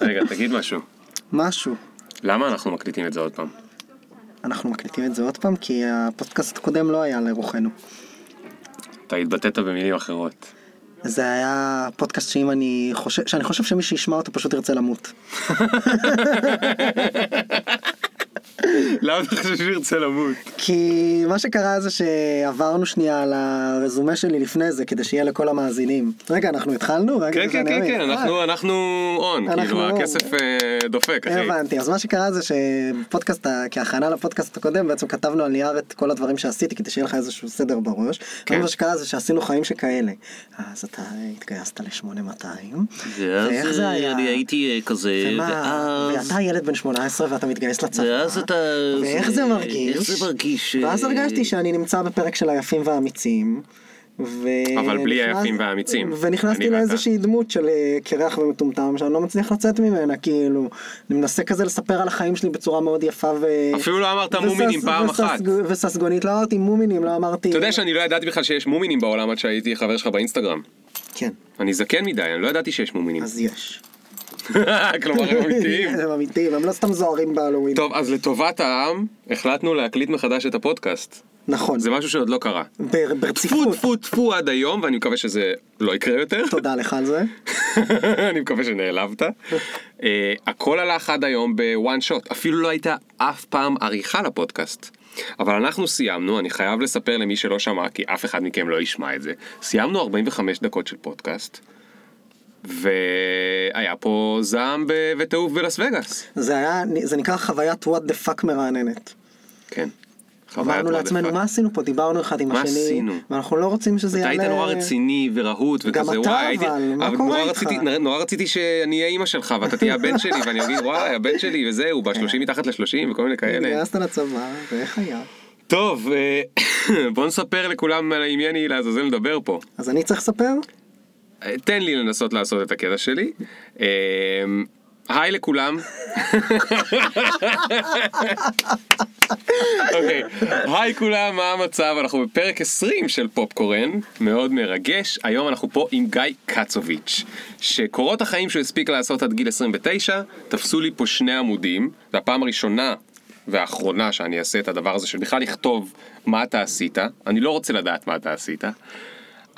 רגע, תגיד משהו. משהו. למה אנחנו מקליטים את זה עוד פעם? אנחנו מקליטים את זה עוד פעם כי הפודקאסט הקודם לא היה לרוחנו. אתה התבטאת במילים אחרות. זה היה פודקאסט שאם אני חושב, שאני חושב שמי שישמע אותו פשוט ירצה למות. למה אתה חושב שהוא ירצה למות? כי מה שקרה זה שעברנו שנייה על הרזומה שלי לפני זה כדי שיהיה לכל המאזינים. רגע אנחנו התחלנו? רגע, כן, כן, כן. כן, אה, אנחנו- אנחנו און, כאילו. הכסף אה, דופק, אחי. הבנתי אז מה שקרה זה שפודקאסט כהכנה לפודקאסט הקודם בעצם כתבנו על נייר את כל הדברים שעשיתי כדי שיהיה לך איזשהו סדר בראש. כן. מה שקרה זה שעשינו חיים שכאלה. אז אתה התגייסת ל-8200. ואיך זה היה? אני הייתי אה, כזה? ואז, ואתה ילד בן 18 ואתה מתגייס לצבא. ואז אתה... ואיך זה מרגיש? איך זה מרגיש? אה, ואז הרגשתי שאני נמצא בפרק של היפים והאמיצים. ו... אבל בלי נכנס- היפים והאמיצים. ונכנסתי. לאיזושהי דמות של אה, קרח ומטומטם שאני לא מצליח לצאת ממנה כאילו אני מנסה כזה לספר על החיים שלי בצורה מאוד יפה ו... אפילו לא אמרת וסס- מומינים פעם וסס- אחת. וססגונית לא אמרתי מומינים לא אמרתי אתה יודע שאני לא ידעתי בכלל שיש מומינים בעולם עד שהייתי חבר שלך באינסטגרם. כן אני זקן מדי, אני לא ידעתי שיש מומינים. אז יש. כלומר הם אמיתיים. הם אמיתיים הם לא סתם זוהרים בהלואוין. טוב, אז לטובת העם, החלטנו להקליט מחדש את הפודקאסט. נכון. זה משהו שעוד לא קרה. בר- טפו ברציפות. טפו טפו עד היום, ואני מקווה שזה לא יקרה יותר. תודה לך על זה. אני מקווה שנעלבת. אה, הכל הלך עד היום בוואן שוט, אפילו לא הייתה אף פעם עריכה לפודקאסט. אבל אנחנו סיימנו, אני חייב לספר למי שלא שמע, כי אף אחד מכם לא ישמע את זה. סיימנו 45 דקות של פודקאסט, והיה פה זעם ב- וטירוף בלאס וגאס. זה היה זה נקרא חוויית what the fuck מרעננת. כן. אמרנו לעצמנו. מה עשינו פה דיברנו אחד עם מה השני עשינו? ואנחנו לא רוצים שזה אתה יעלה. היית נורא רציני ורהוט גם וכזה אתה, וואי הייתי אבל, מה קורה איתך? רציתי נורא רציתי שאני אהיה אימא שלך ואתה תהיה הבן שלי ואני אגיד וואי הבן שלי וזה הוא בשלושים מתחת לשלושים וכל מיני כאלה. התגייסת לצבא ואיך היה? טוב אה, בוא נספר לכולם עם מי אני לעזאזל מדבר פה. אז אני צריך לספר? תן לי לנסות לעשות את הקטע שלי. אה, היי לכולם. אוקיי, היי כולם, מה המצב? אנחנו בפרק 20 של פופקורן, מאוד מרגש. היום אנחנו פה עם גיא קצוביץ', שקורות החיים שהוא הספיק לעשות עד גיל 29, תפסו לי פה שני עמודים, והפעם הראשונה והאחרונה שאני אעשה את הדבר הזה של בכלל לכתוב מה אתה עשית, אני לא רוצה לדעת מה אתה עשית.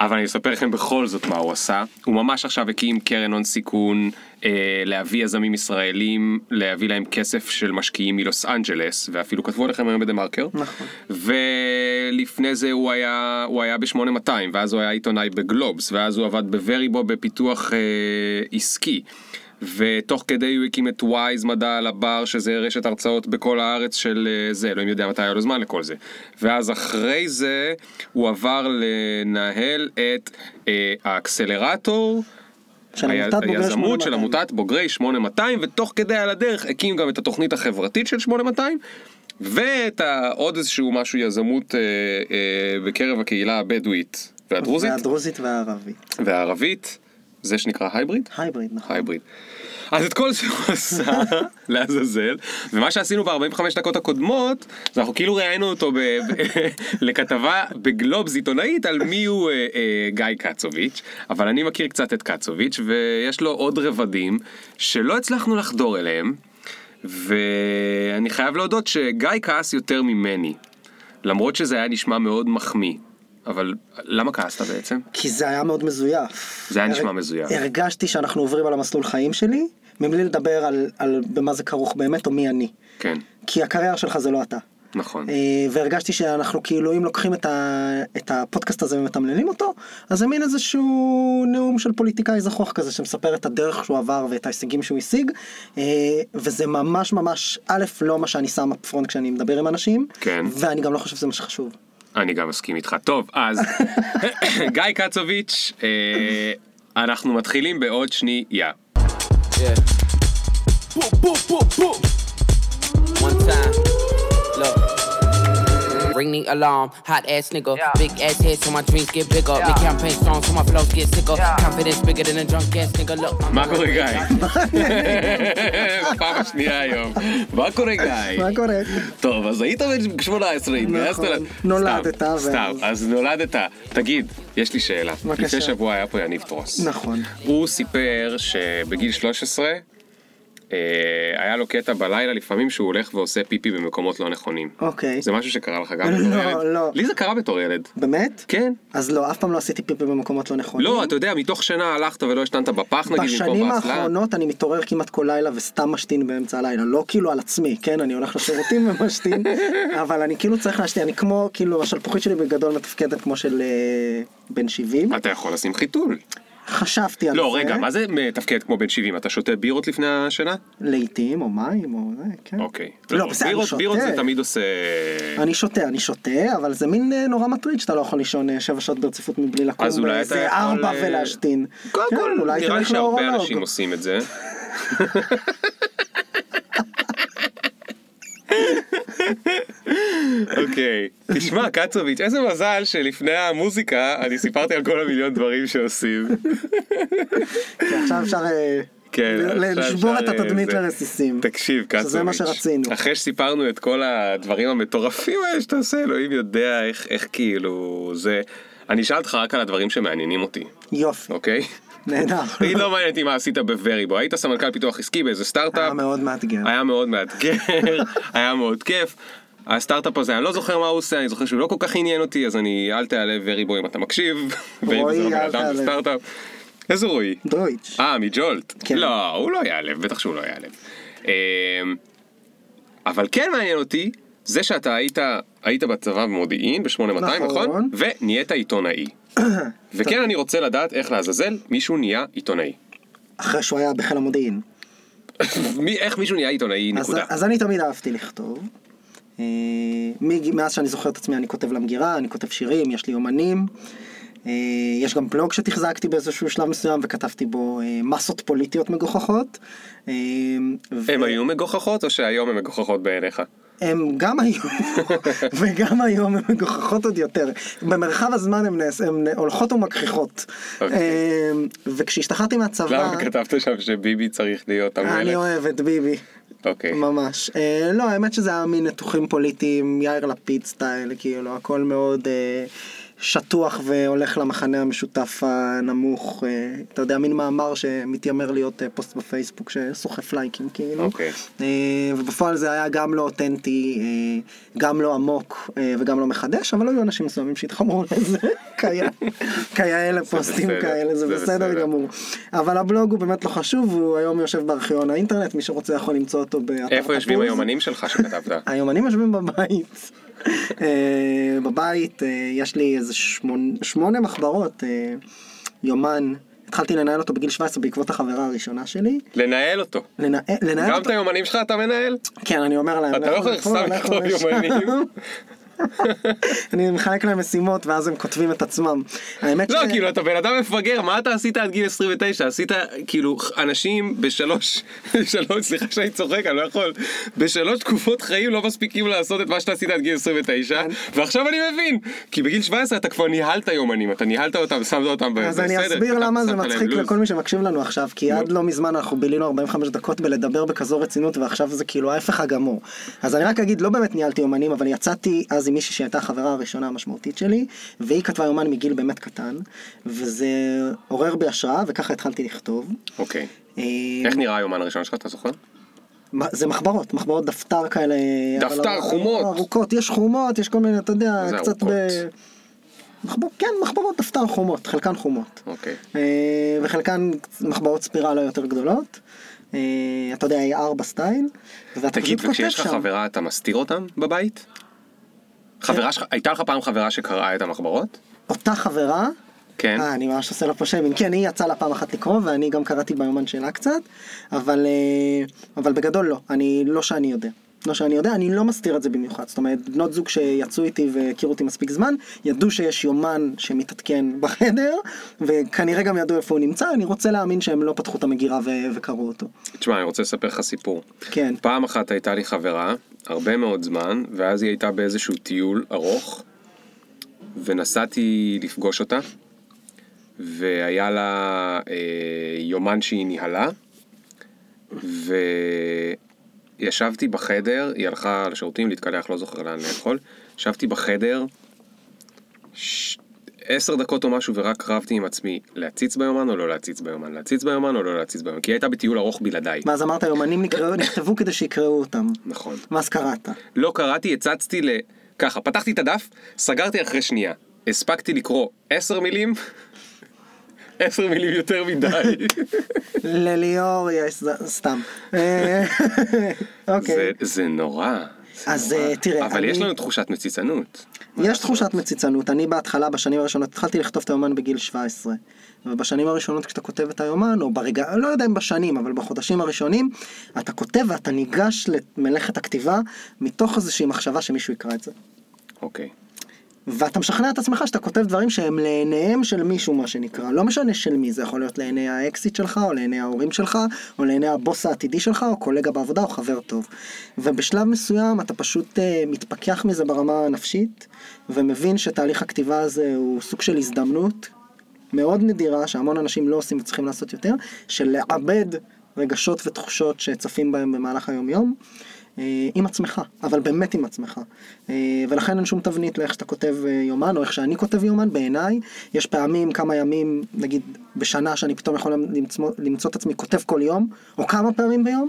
אבל אני אספר לכם בכל זאת מה הוא עשה. הוא ממש עכשיו הקים קרן הון סיכון אה, להביא יזמים ישראלים, להביא להם כסף של משקיעים מלוס אנג'לס, ואפילו כתבו עליכם היום בדה מרקר. נכון. ולפני זה הוא היה, הוא היה ב-8200, ואז הוא היה עיתונאי בגלובס, ואז הוא עבד בווריבו בפיתוח אה, עסקי. ותוך כדי הוא הקים את Wize מדע על הבר שזה רשת הרצאות בכל הארץ של אה, זה, אלוהים יודע מתי היה לו זמן לכל זה. ואז אחרי זה הוא עבר לנהל את אה, האקסלרטור. של היה- עמותת בוגרי היזמות של 8200. עמותת בוגרי 8200 ותוך כדי על הדרך הקים גם את התוכנית החברתית של 8200 ואת עוד איזשהו משהו יזמות אה, אה, בקרב הקהילה הבדואית והדרוזית והדרוזית והערבית. והערבית זה שנקרא הייבריד. הייבריד נכון. הייבריד. אז את כל זה הוא עשה לעזאזל ומה שעשינו ב-45 דקות הקודמות זה אנחנו כאילו ראיינו אותו לכתבה בגלובס עיתונאית על מי הוא אה, אה, גיא קצוביץ' אבל אני מכיר קצת את קצוביץ' ויש לו עוד רבדים שלא הצלחנו לחדור אליהם ואני חייב להודות שגיא כעס יותר ממני למרות שזה היה נשמע מאוד מחמיא אבל למה כעסת בעצם? כי זה היה מאוד מזויף. זה היה נשמע הר- מזויף. הרגשתי שאנחנו עוברים על המסלול חיים שלי מבלי לדבר על, על במה זה כרוך באמת או מי אני. כן, כי הקריירה שלך זה לא אתה. נכון. אה, והרגשתי שאנחנו כאילו אם לוקחים את, ה, את הפודקאסט הזה ומתמללים אותו אז זה מין איזשהו נאום של פוליטיקאי זחוח כזה שמספר את הדרך שהוא עבר ואת ההישגים שהוא השיג אה, וזה ממש ממש א' לא מה שאני שם בפרונט כשאני מדבר עם אנשים כן. ואני גם לא חושב שזה מה שחשוב. אני גם מסכים איתך. טוב, אז גיא קצוביץ', אה, אנחנו מתחילים בעוד שנייה. Yeah. Boop, boop, boop, boop. One time. Ring the alarm, hot ass nigga. Big ass head so my dreams get bigger. Big campaign strong so my flows get sicker. Confidence bigger than a drunk ass nigga. Look, I'm מה קורה גיא? בפעם השנייה היום. מה קורה גיא? מה קורה? טוב, אז היית בן 18, התגייסת. ל... נולדת, סתם, אז נולדת. תגיד, יש לי שאלה. בבקשה. לפני שבוע היה פה יניב טרוס. נכון. הוא סיפר שבגיל 13 אה, היה לו קטע בלילה לפעמים שהוא הולך ועושה פיפי במקומות לא נכונים. אוקיי. זה משהו שקרה לך גם לא, בתור ילד? לא. לי זה קרה בתור ילד. באמת? כן. אז לא, אף פעם לא עשיתי פיפי במקומות לא נכונים. לא, אתה יודע, מתוך שינה הלכת ולא השתנת בפח נגיד בשנים. האחרונות אני מתעורר כמעט כל לילה וסתם משתין באמצע הלילה, לא כאילו על עצמי, כן, אני הולך לשירותים ומשתין, אבל אני כאילו צריך להשתין, אני כמו, כאילו, השלפוחית שלי בגדול מתפקדת כמו של אה, בן 70, אתה יכול לשים חיתול. חשבתי על לא, זה, רגע, מה זה מתפקד כמו בן 70? אתה שותה בירות לפני השינה? לעיתים, או מים, או זה, כן. אוקיי. לא, בסדר, אני שותה. בירות זה תמיד עושה... אני שותה, אני שותה, אבל זה מין אה, נורא מטריד שאתה לא יכול לישון אה, שבע שעות ברציפות מבלי לקום באיזה ארבע אה, ולהשתין. קודם כן, כל, אולי נראה לי שהרבה לאורולוג. אנשים עושים את זה. אוקיי, תשמע קצוביץ', איזה מזל שלפני המוזיקה אני סיפרתי על כל המיליון דברים שעושים. כן, עכשיו אפשר אה, כן, לשבור את התדמית זה- לרסיסים. תקשיב קצוביץ', שזה מה שרצינו. אחרי שסיפרנו את כל הדברים המטורפים האלה שאתה עושה, אלוהים יודע איך, איך כאילו זה. אני אשאל אותך רק על הדברים שמעניינים אותי, יופי, אוקיי? נהדר. תגיד לא מעניין אותי מה עשית בווריבו, היית סמנכ"ל פיתוח עסקי באיזה סטארט-אפ, היה מאוד מאתגר. היה מאוד מאתגר, היה מאוד כיף. הסטארט-אפ הזה, אני לא זוכר מה הוא עושה, אני זוכר שהוא לא כל כך עניין אותי, אז אני, אל תעלה וריבו אם אתה מקשיב. לא בן אל. זה סטארט-אפ. איזה רועי? דויטש. אה, מג'ולט. כן. לא, הוא לא יעלב, בטח שהוא לא יעלב. אמ, אבל כן מעניין אותי, זה שאתה היית, היית בצבא במודיעין ב-8200, נכון. נכון? ונהיית עיתונאי. וכן אני רוצה לדעת איך לעזאזל מישהו נהיה עיתונאי. אחרי שהוא היה בחיל המודיעין. איך מישהו נהיה עיתונאי, אז, נקודה. אז אני תמיד אהבתי לכתוב. אה, מאז שאני זוכר את עצמי אני כותב למגירה, אני כותב שירים, יש לי אומנים. אה, יש גם בלוג שתחזקתי באיזשהו שלב מסוים וכתבתי בו אה, מסות פוליטיות מגוחכות. אה, ו- הם היו מגוחכות או שהיום הם מגוחכות בעיניך? הם גם היו, וגם היום הן מגוחכות עוד יותר. במרחב הזמן הן הן הולכות ומגחיכות. אוקיי. אה, וכשהשתחררתי מהצבא, למה כתבת שם שביבי צריך להיות אני המלך? אוהב את ביבי. אוקיי. ממש. אה, לא, האמת שזה היה מין ניתוחים פוליטיים, יאיר לפיד סטייל, כאילו, הכל מאוד אה, שטוח והולך למחנה המשותף הנמוך. אה, אתה יודע, מין מאמר שמתיימר להיות אה, פוסט בפייסבוק שסוחף לייקים, כאילו. אוקיי. אה, ובפועל זה היה גם לא אותנטי, גם לא עמוק וגם לא מחדש, אבל היו אנשים מסוימים שהתחברו לזה, כיאה לפוסטים כאלה, זה זה בסדר בסדר. גמור. אבל הבלוג הוא באמת לא חשוב, הוא היום יושב בארכיון האינטרנט, מי שרוצה יכול למצוא אותו באתר איפה יושבים. היומנים שלך שכתבת? היומנים יושבים בבית. אה, בבית אה, יש לי איזה שמונה, שמונה מחברות, אה, יומן. התחלתי לנהל אותו בגיל 17 בעקבות החברה הראשונה שלי. לנהל אותו. לנהל, לנהל גם את אותו, היומנים שלך אתה מנהל? כן, אני אומר להם, אתה לא יכול סתם לכתוב. יומנים. אני מחלק להם משימות ואז הם כותבים את עצמם. האמת לא, ש- כאילו, אתה בן אדם מפגר, מה אתה עשית עד גיל 29? עשית, כאילו, אנשים בשלוש, בשלוש, סליחה שאני צוחק, אני לא יכול, בשלוש תקופות חיים לא מספיקים לעשות את מה שאתה עשית עד גיל 29, ועכשיו אני מבין, כי בגיל 17 אתה כבר ניהלת יומנים, אתה ניהלת אותם, שמת אותם בסדר. אז אני אסביר למה זה מצחיק לו"ז. לכל מי שמקשיב לנו עכשיו, כי עד לא מזמן אנחנו בילינו 45 דקות בלדבר בכזו רצינות, ועכשיו זה כאילו ההפך הגמור. אז אני רק אגיד, לא באמת ניהלתי אומנים, אבל יצאתי אז עם מישהי שהייתה החברה הראשונה המשמעותית שלי, והיא כתבה יומן מגיל באמת קטן, וזה עורר בי השראה, וככה התחלתי לכתוב. אוקיי. אה, איך נראה היומן הראשון שלך, אתה זוכר? זה מחברות, מחברות דפתר כאלה. דפתר, חומות. ארוכות, יש חומות, יש כל מיני, אתה יודע, זה קצת ב... מחבר... כן, מחברות דפתר חומות, חלקן חומות. אוקיי. אה, וחלקן מחברות ספירלה יותר גדולות. אה, אתה יודע, A4 סטייל. תגיד, וכשיש לך. חברה אתה מסתיר אותם בבית? חברה שלך, הייתה לך פעם חברה שקראה את המחברות? אותה חברה, כן. אה, אני ממש עושה לה פה שיימינג, כן, היא יצאה לה פעם אחת לקרוא ואני גם קראתי ביומן שלה קצת, אבל, אה, אבל בגדול לא, אני, לא שאני יודע. לא שאני יודע, אני לא מסתיר את זה במיוחד. זאת אומרת, בנות זוג שיצאו איתי והכירו אותי מספיק זמן, ידעו שיש יומן שמתעדכן בחדר, וכנראה גם ידעו איפה הוא נמצא, אני רוצה להאמין שהם לא פתחו את המגירה ו- וקראו אותו. תשמע, אני רוצה לספר לך סיפור. כן. פעם אחת הייתה לי חברה, הרבה מאוד זמן, ואז היא הייתה באיזשהו טיול ארוך, ונסעתי לפגוש אותה, והיה לה אה, יומן שהיא ניהלה, וישבתי בחדר, היא הלכה לשירותים להתקלח, לא זוכר לאן לאכול, ישבתי בחדר ש... עשר דקות או משהו ורק רבתי עם עצמי להציץ ביומן או לא להציץ ביומן, להציץ ביומן או לא להציץ ביומן, כי היא הייתה בטיול ארוך בלעדיי. ואז אמרת יומנים נקראו- נכתבו כדי שיקראו אותם. נכון. ואז קראת. לא קראתי, הצצתי ל... ככה, פתחתי את הדף, סגרתי אחרי שנייה. הספקתי לקרוא עשר מילים, עשר מילים יותר מדי. לליאור יש זה- סתם. אה, זה, אוקיי. זה נורא. אז. אה, תראה, אבל אני- יש לנו תחושת מציצנות. יש תחושת מציצנות. אני בהתחלה, בשנים הראשונות, התחלתי לכתוב את היומן בגיל 17. ובשנים הראשונות כשאתה כותב את היומן, או ברגע, לא יודע אם בשנים, אבל בחודשים הראשונים, אתה כותב ואתה ניגש למלאכת הכתיבה מתוך איזושהי מחשבה שמישהו יקרא את זה. אוקיי. ואתה משכנע את עצמך שאתה כותב דברים שהם לעיניהם של מישהו מה שנקרא, לא משנה של מי, זה יכול להיות לעיני האקסיט שלך, או לעיני ההורים שלך, או לעיני הבוס העתידי שלך, או קולגה בעבודה, או חבר טוב. ובשלב מסוים אתה פשוט uh, מתפכח מזה ברמה הנפשית, ומבין שתהליך הכתיבה הזה הוא סוג של הזדמנות מאוד נדירה, שהמון אנשים לא עושים וצריכים לעשות יותר, של לעבד רגשות ותחושות שצפים בהם במהלך היום-יום. אה, עם עצמך, אבל באמת עם עצמך. אה, ולכן אין שום תבנית לאיך שאתה כותב אה, יומן, או איך שאני כותב יומן, בעיניי. יש פעמים, כמה ימים, נגיד בשנה, שאני פתאום יכול למצוא, למצוא את עצמי כותב כל יום, או כמה פעמים ביום,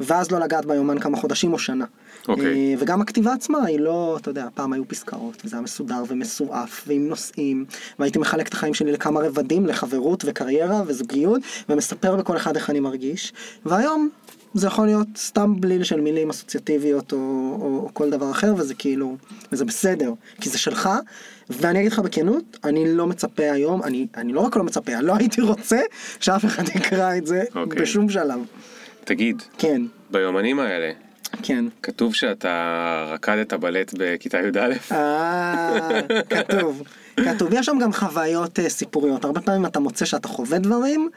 ואז לא לגעת ביומן כמה חודשים או שנה. אוקיי. אה, וגם הכתיבה עצמה היא לא, אתה יודע, פעם היו פסקאות, וזה היה מסודר ומסועף, ועם נושאים, והייתי מחלק את החיים שלי לכמה רבדים, לחברות וקריירה וזוגיות, ומספר בכל אחד איך אני מרגיש. והיום זה יכול להיות סתם בליל של מילים אסוציאטיביות או, או, או כל דבר אחר, וזה כאילו, וזה בסדר, כי זה שלך, ואני אגיד לך בכנות, אני לא מצפה היום, אני, אני לא רק לא מצפה, אני לא הייתי רוצה שאף אחד יקרא את זה אוקיי. בשום שלב. תגיד, כן, ביומנים האלה, כן. כתוב שאתה רקדת בלט בכיתה י"א? אה, כתוב, כתוב. יש שם גם חוויות אה, סיפוריות. הרבה פעמים אתה מוצא שאתה חווה דברים,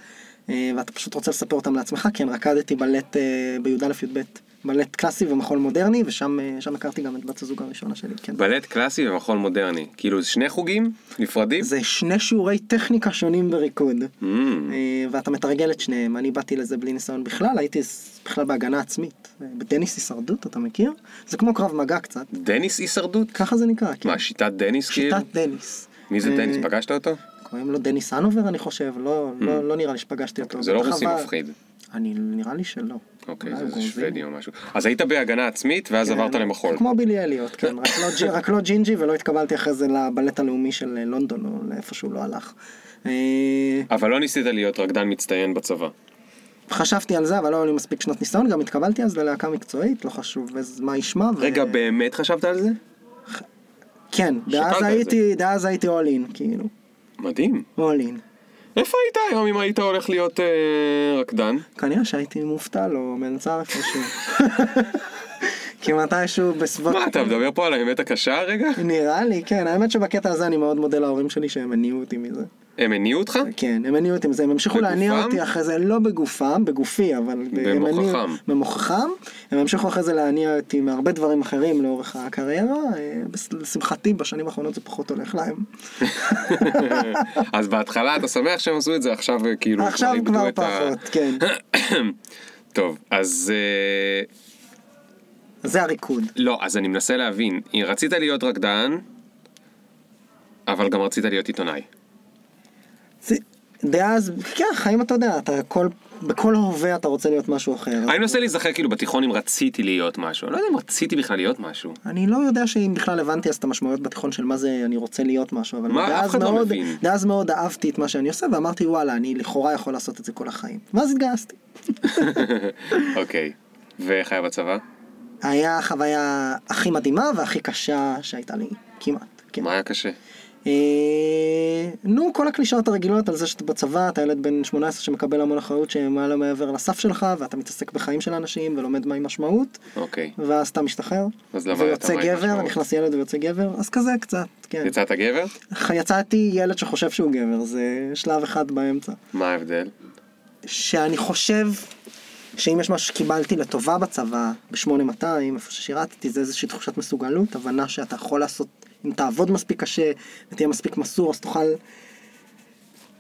ואתה פשוט רוצה לספר אותם לעצמך, כן, רקדתי בלט אה, בי"א-י"ב, בלט קלאסי ומחול מודרני, ושם אה, הכרתי גם את בת הזוג הראשונה שלי, כן. בלט קלאסי ומחול מודרני. כאילו, זה שני חוגים נפרדים? זה שני שיעורי טכניקה שונים בריקוד, Mm, אה, ואתה מתרגל את שניהם. אני באתי לזה בלי ניסיון בכלל, הייתי בכלל בהגנה עצמית. אה, בדניס הישרדות, אתה מכיר? זה כמו קרב מגע קצת, דניס הישרדות? ככה זה נקרא, כן. מה, שיטת דניס כאילו? שיטת דניס. מי זה אה, דניס? פגשת אותו? קוראים לו דניס הנובר אני חושב, לא, לא, לא נראה לי שפגשתי אותו. זה לא רוסי חבל. מפחיד. אני נראה לי שלא. אוקיי, זה. שוודי או משהו. אז היית בהגנה עצמית ואז כן, עברת למחול. כמו בילי אליוט, כן, רק לא, רק לא ג'ינג'י ולא התקבלתי אחרי זה לבלט הלאומי של אה, לונדון או לאיפה שהוא לא הלך. אה, אבל לא ניסית להיות רקדן מצטיין בצבא. חשבתי על זה אבל לא היו לי מספיק שנות ניסיון, גם התקבלתי אז ללהקה מקצועית, לא חשוב מה ישמע. ו- רגע, באמת חשבת על זה? כן, דאז הייתי, דאז הייתי all in, כאילו, מדהים. all in. איפה היית היום אם היית הולך להיות אה, רקדן? כנראה שהייתי מובטל או מלצר איפשהו. כי מתישהו בסביבות... מה, אתה מדבר פה על האמת הקשה רגע? נראה לי, כן, האמת שבקטע הזה אני מאוד מודה להורים שלי שהם הניעו אותי מזה. הם הניעו אותך? כן, הם הניעו אותי מזה, הם המשיכו בגופם? להניע אותי אחרי זה, לא בגופם, בגופי, אבל... הניעו- במוחכם. הם המשיכו אחרי זה להניע אותי מהרבה דברים אחרים לאורך הקריירה, אה, לשמחתי בשנים האחרונות זה פחות הולך להם. אז בהתחלה אתה שמח שהם עשו את זה, עכשיו אה, כאילו... עכשיו כבר פחות, כן. טוב, אז... אה, זה הריקוד. לא, אז אני מנסה להבין, רצית להיות רקדן, אבל גם רצית להיות עיתונאי. דאז, כן, חיים אתה יודע, אתה כל... בכל הווה אתה רוצה להיות משהו אחר. אני מנסה להיזכר כאילו בתיכון אם רציתי להיות משהו, אני לא יודע אם רציתי בכלל להיות משהו. אני לא יודע שאם בכלל הבנתי אז את המשמעויות בתיכון של מה זה אני רוצה להיות משהו, אבל מה? דאז לא מאוד, מבין. דאז מאוד אהבתי את מה שאני עושה ואמרתי וואלה אני לכאורה יכול לעשות את זה כל החיים. ואז התגייסתי. אוקיי, ואיך היה בצבא? היה החוויה הכי מדהימה והכי קשה שהייתה לי, כמעט. כן. מה היה קשה? אה, נו, כל הקלישאות הרגילות על זה שאתה בצבא, אתה ילד בן 18 שמקבל המון אחריות שמעלה מעבר לסף שלך, ואתה מתעסק בחיים של אנשים ולומד מהי משמעות, אוקיי. ואז אתה משתחרר, אז למדת ויוצא גבר. נכנס ילד ויוצא גבר, אז כזה קצת, כן. יצאת גבר? יצאתי ילד שחושב שהוא גבר, זה שלב אחד באמצע. מה ההבדל? שאני חושב שאם יש משהו שקיבלתי לטובה בצבא, ב-8200, איפה ששירתתי, זה איזושהי תחושת מסוגלות, הבנה שאתה יכול לעשות, אם תעבוד מספיק קשה ותהיה מספיק מסור, אז תוכל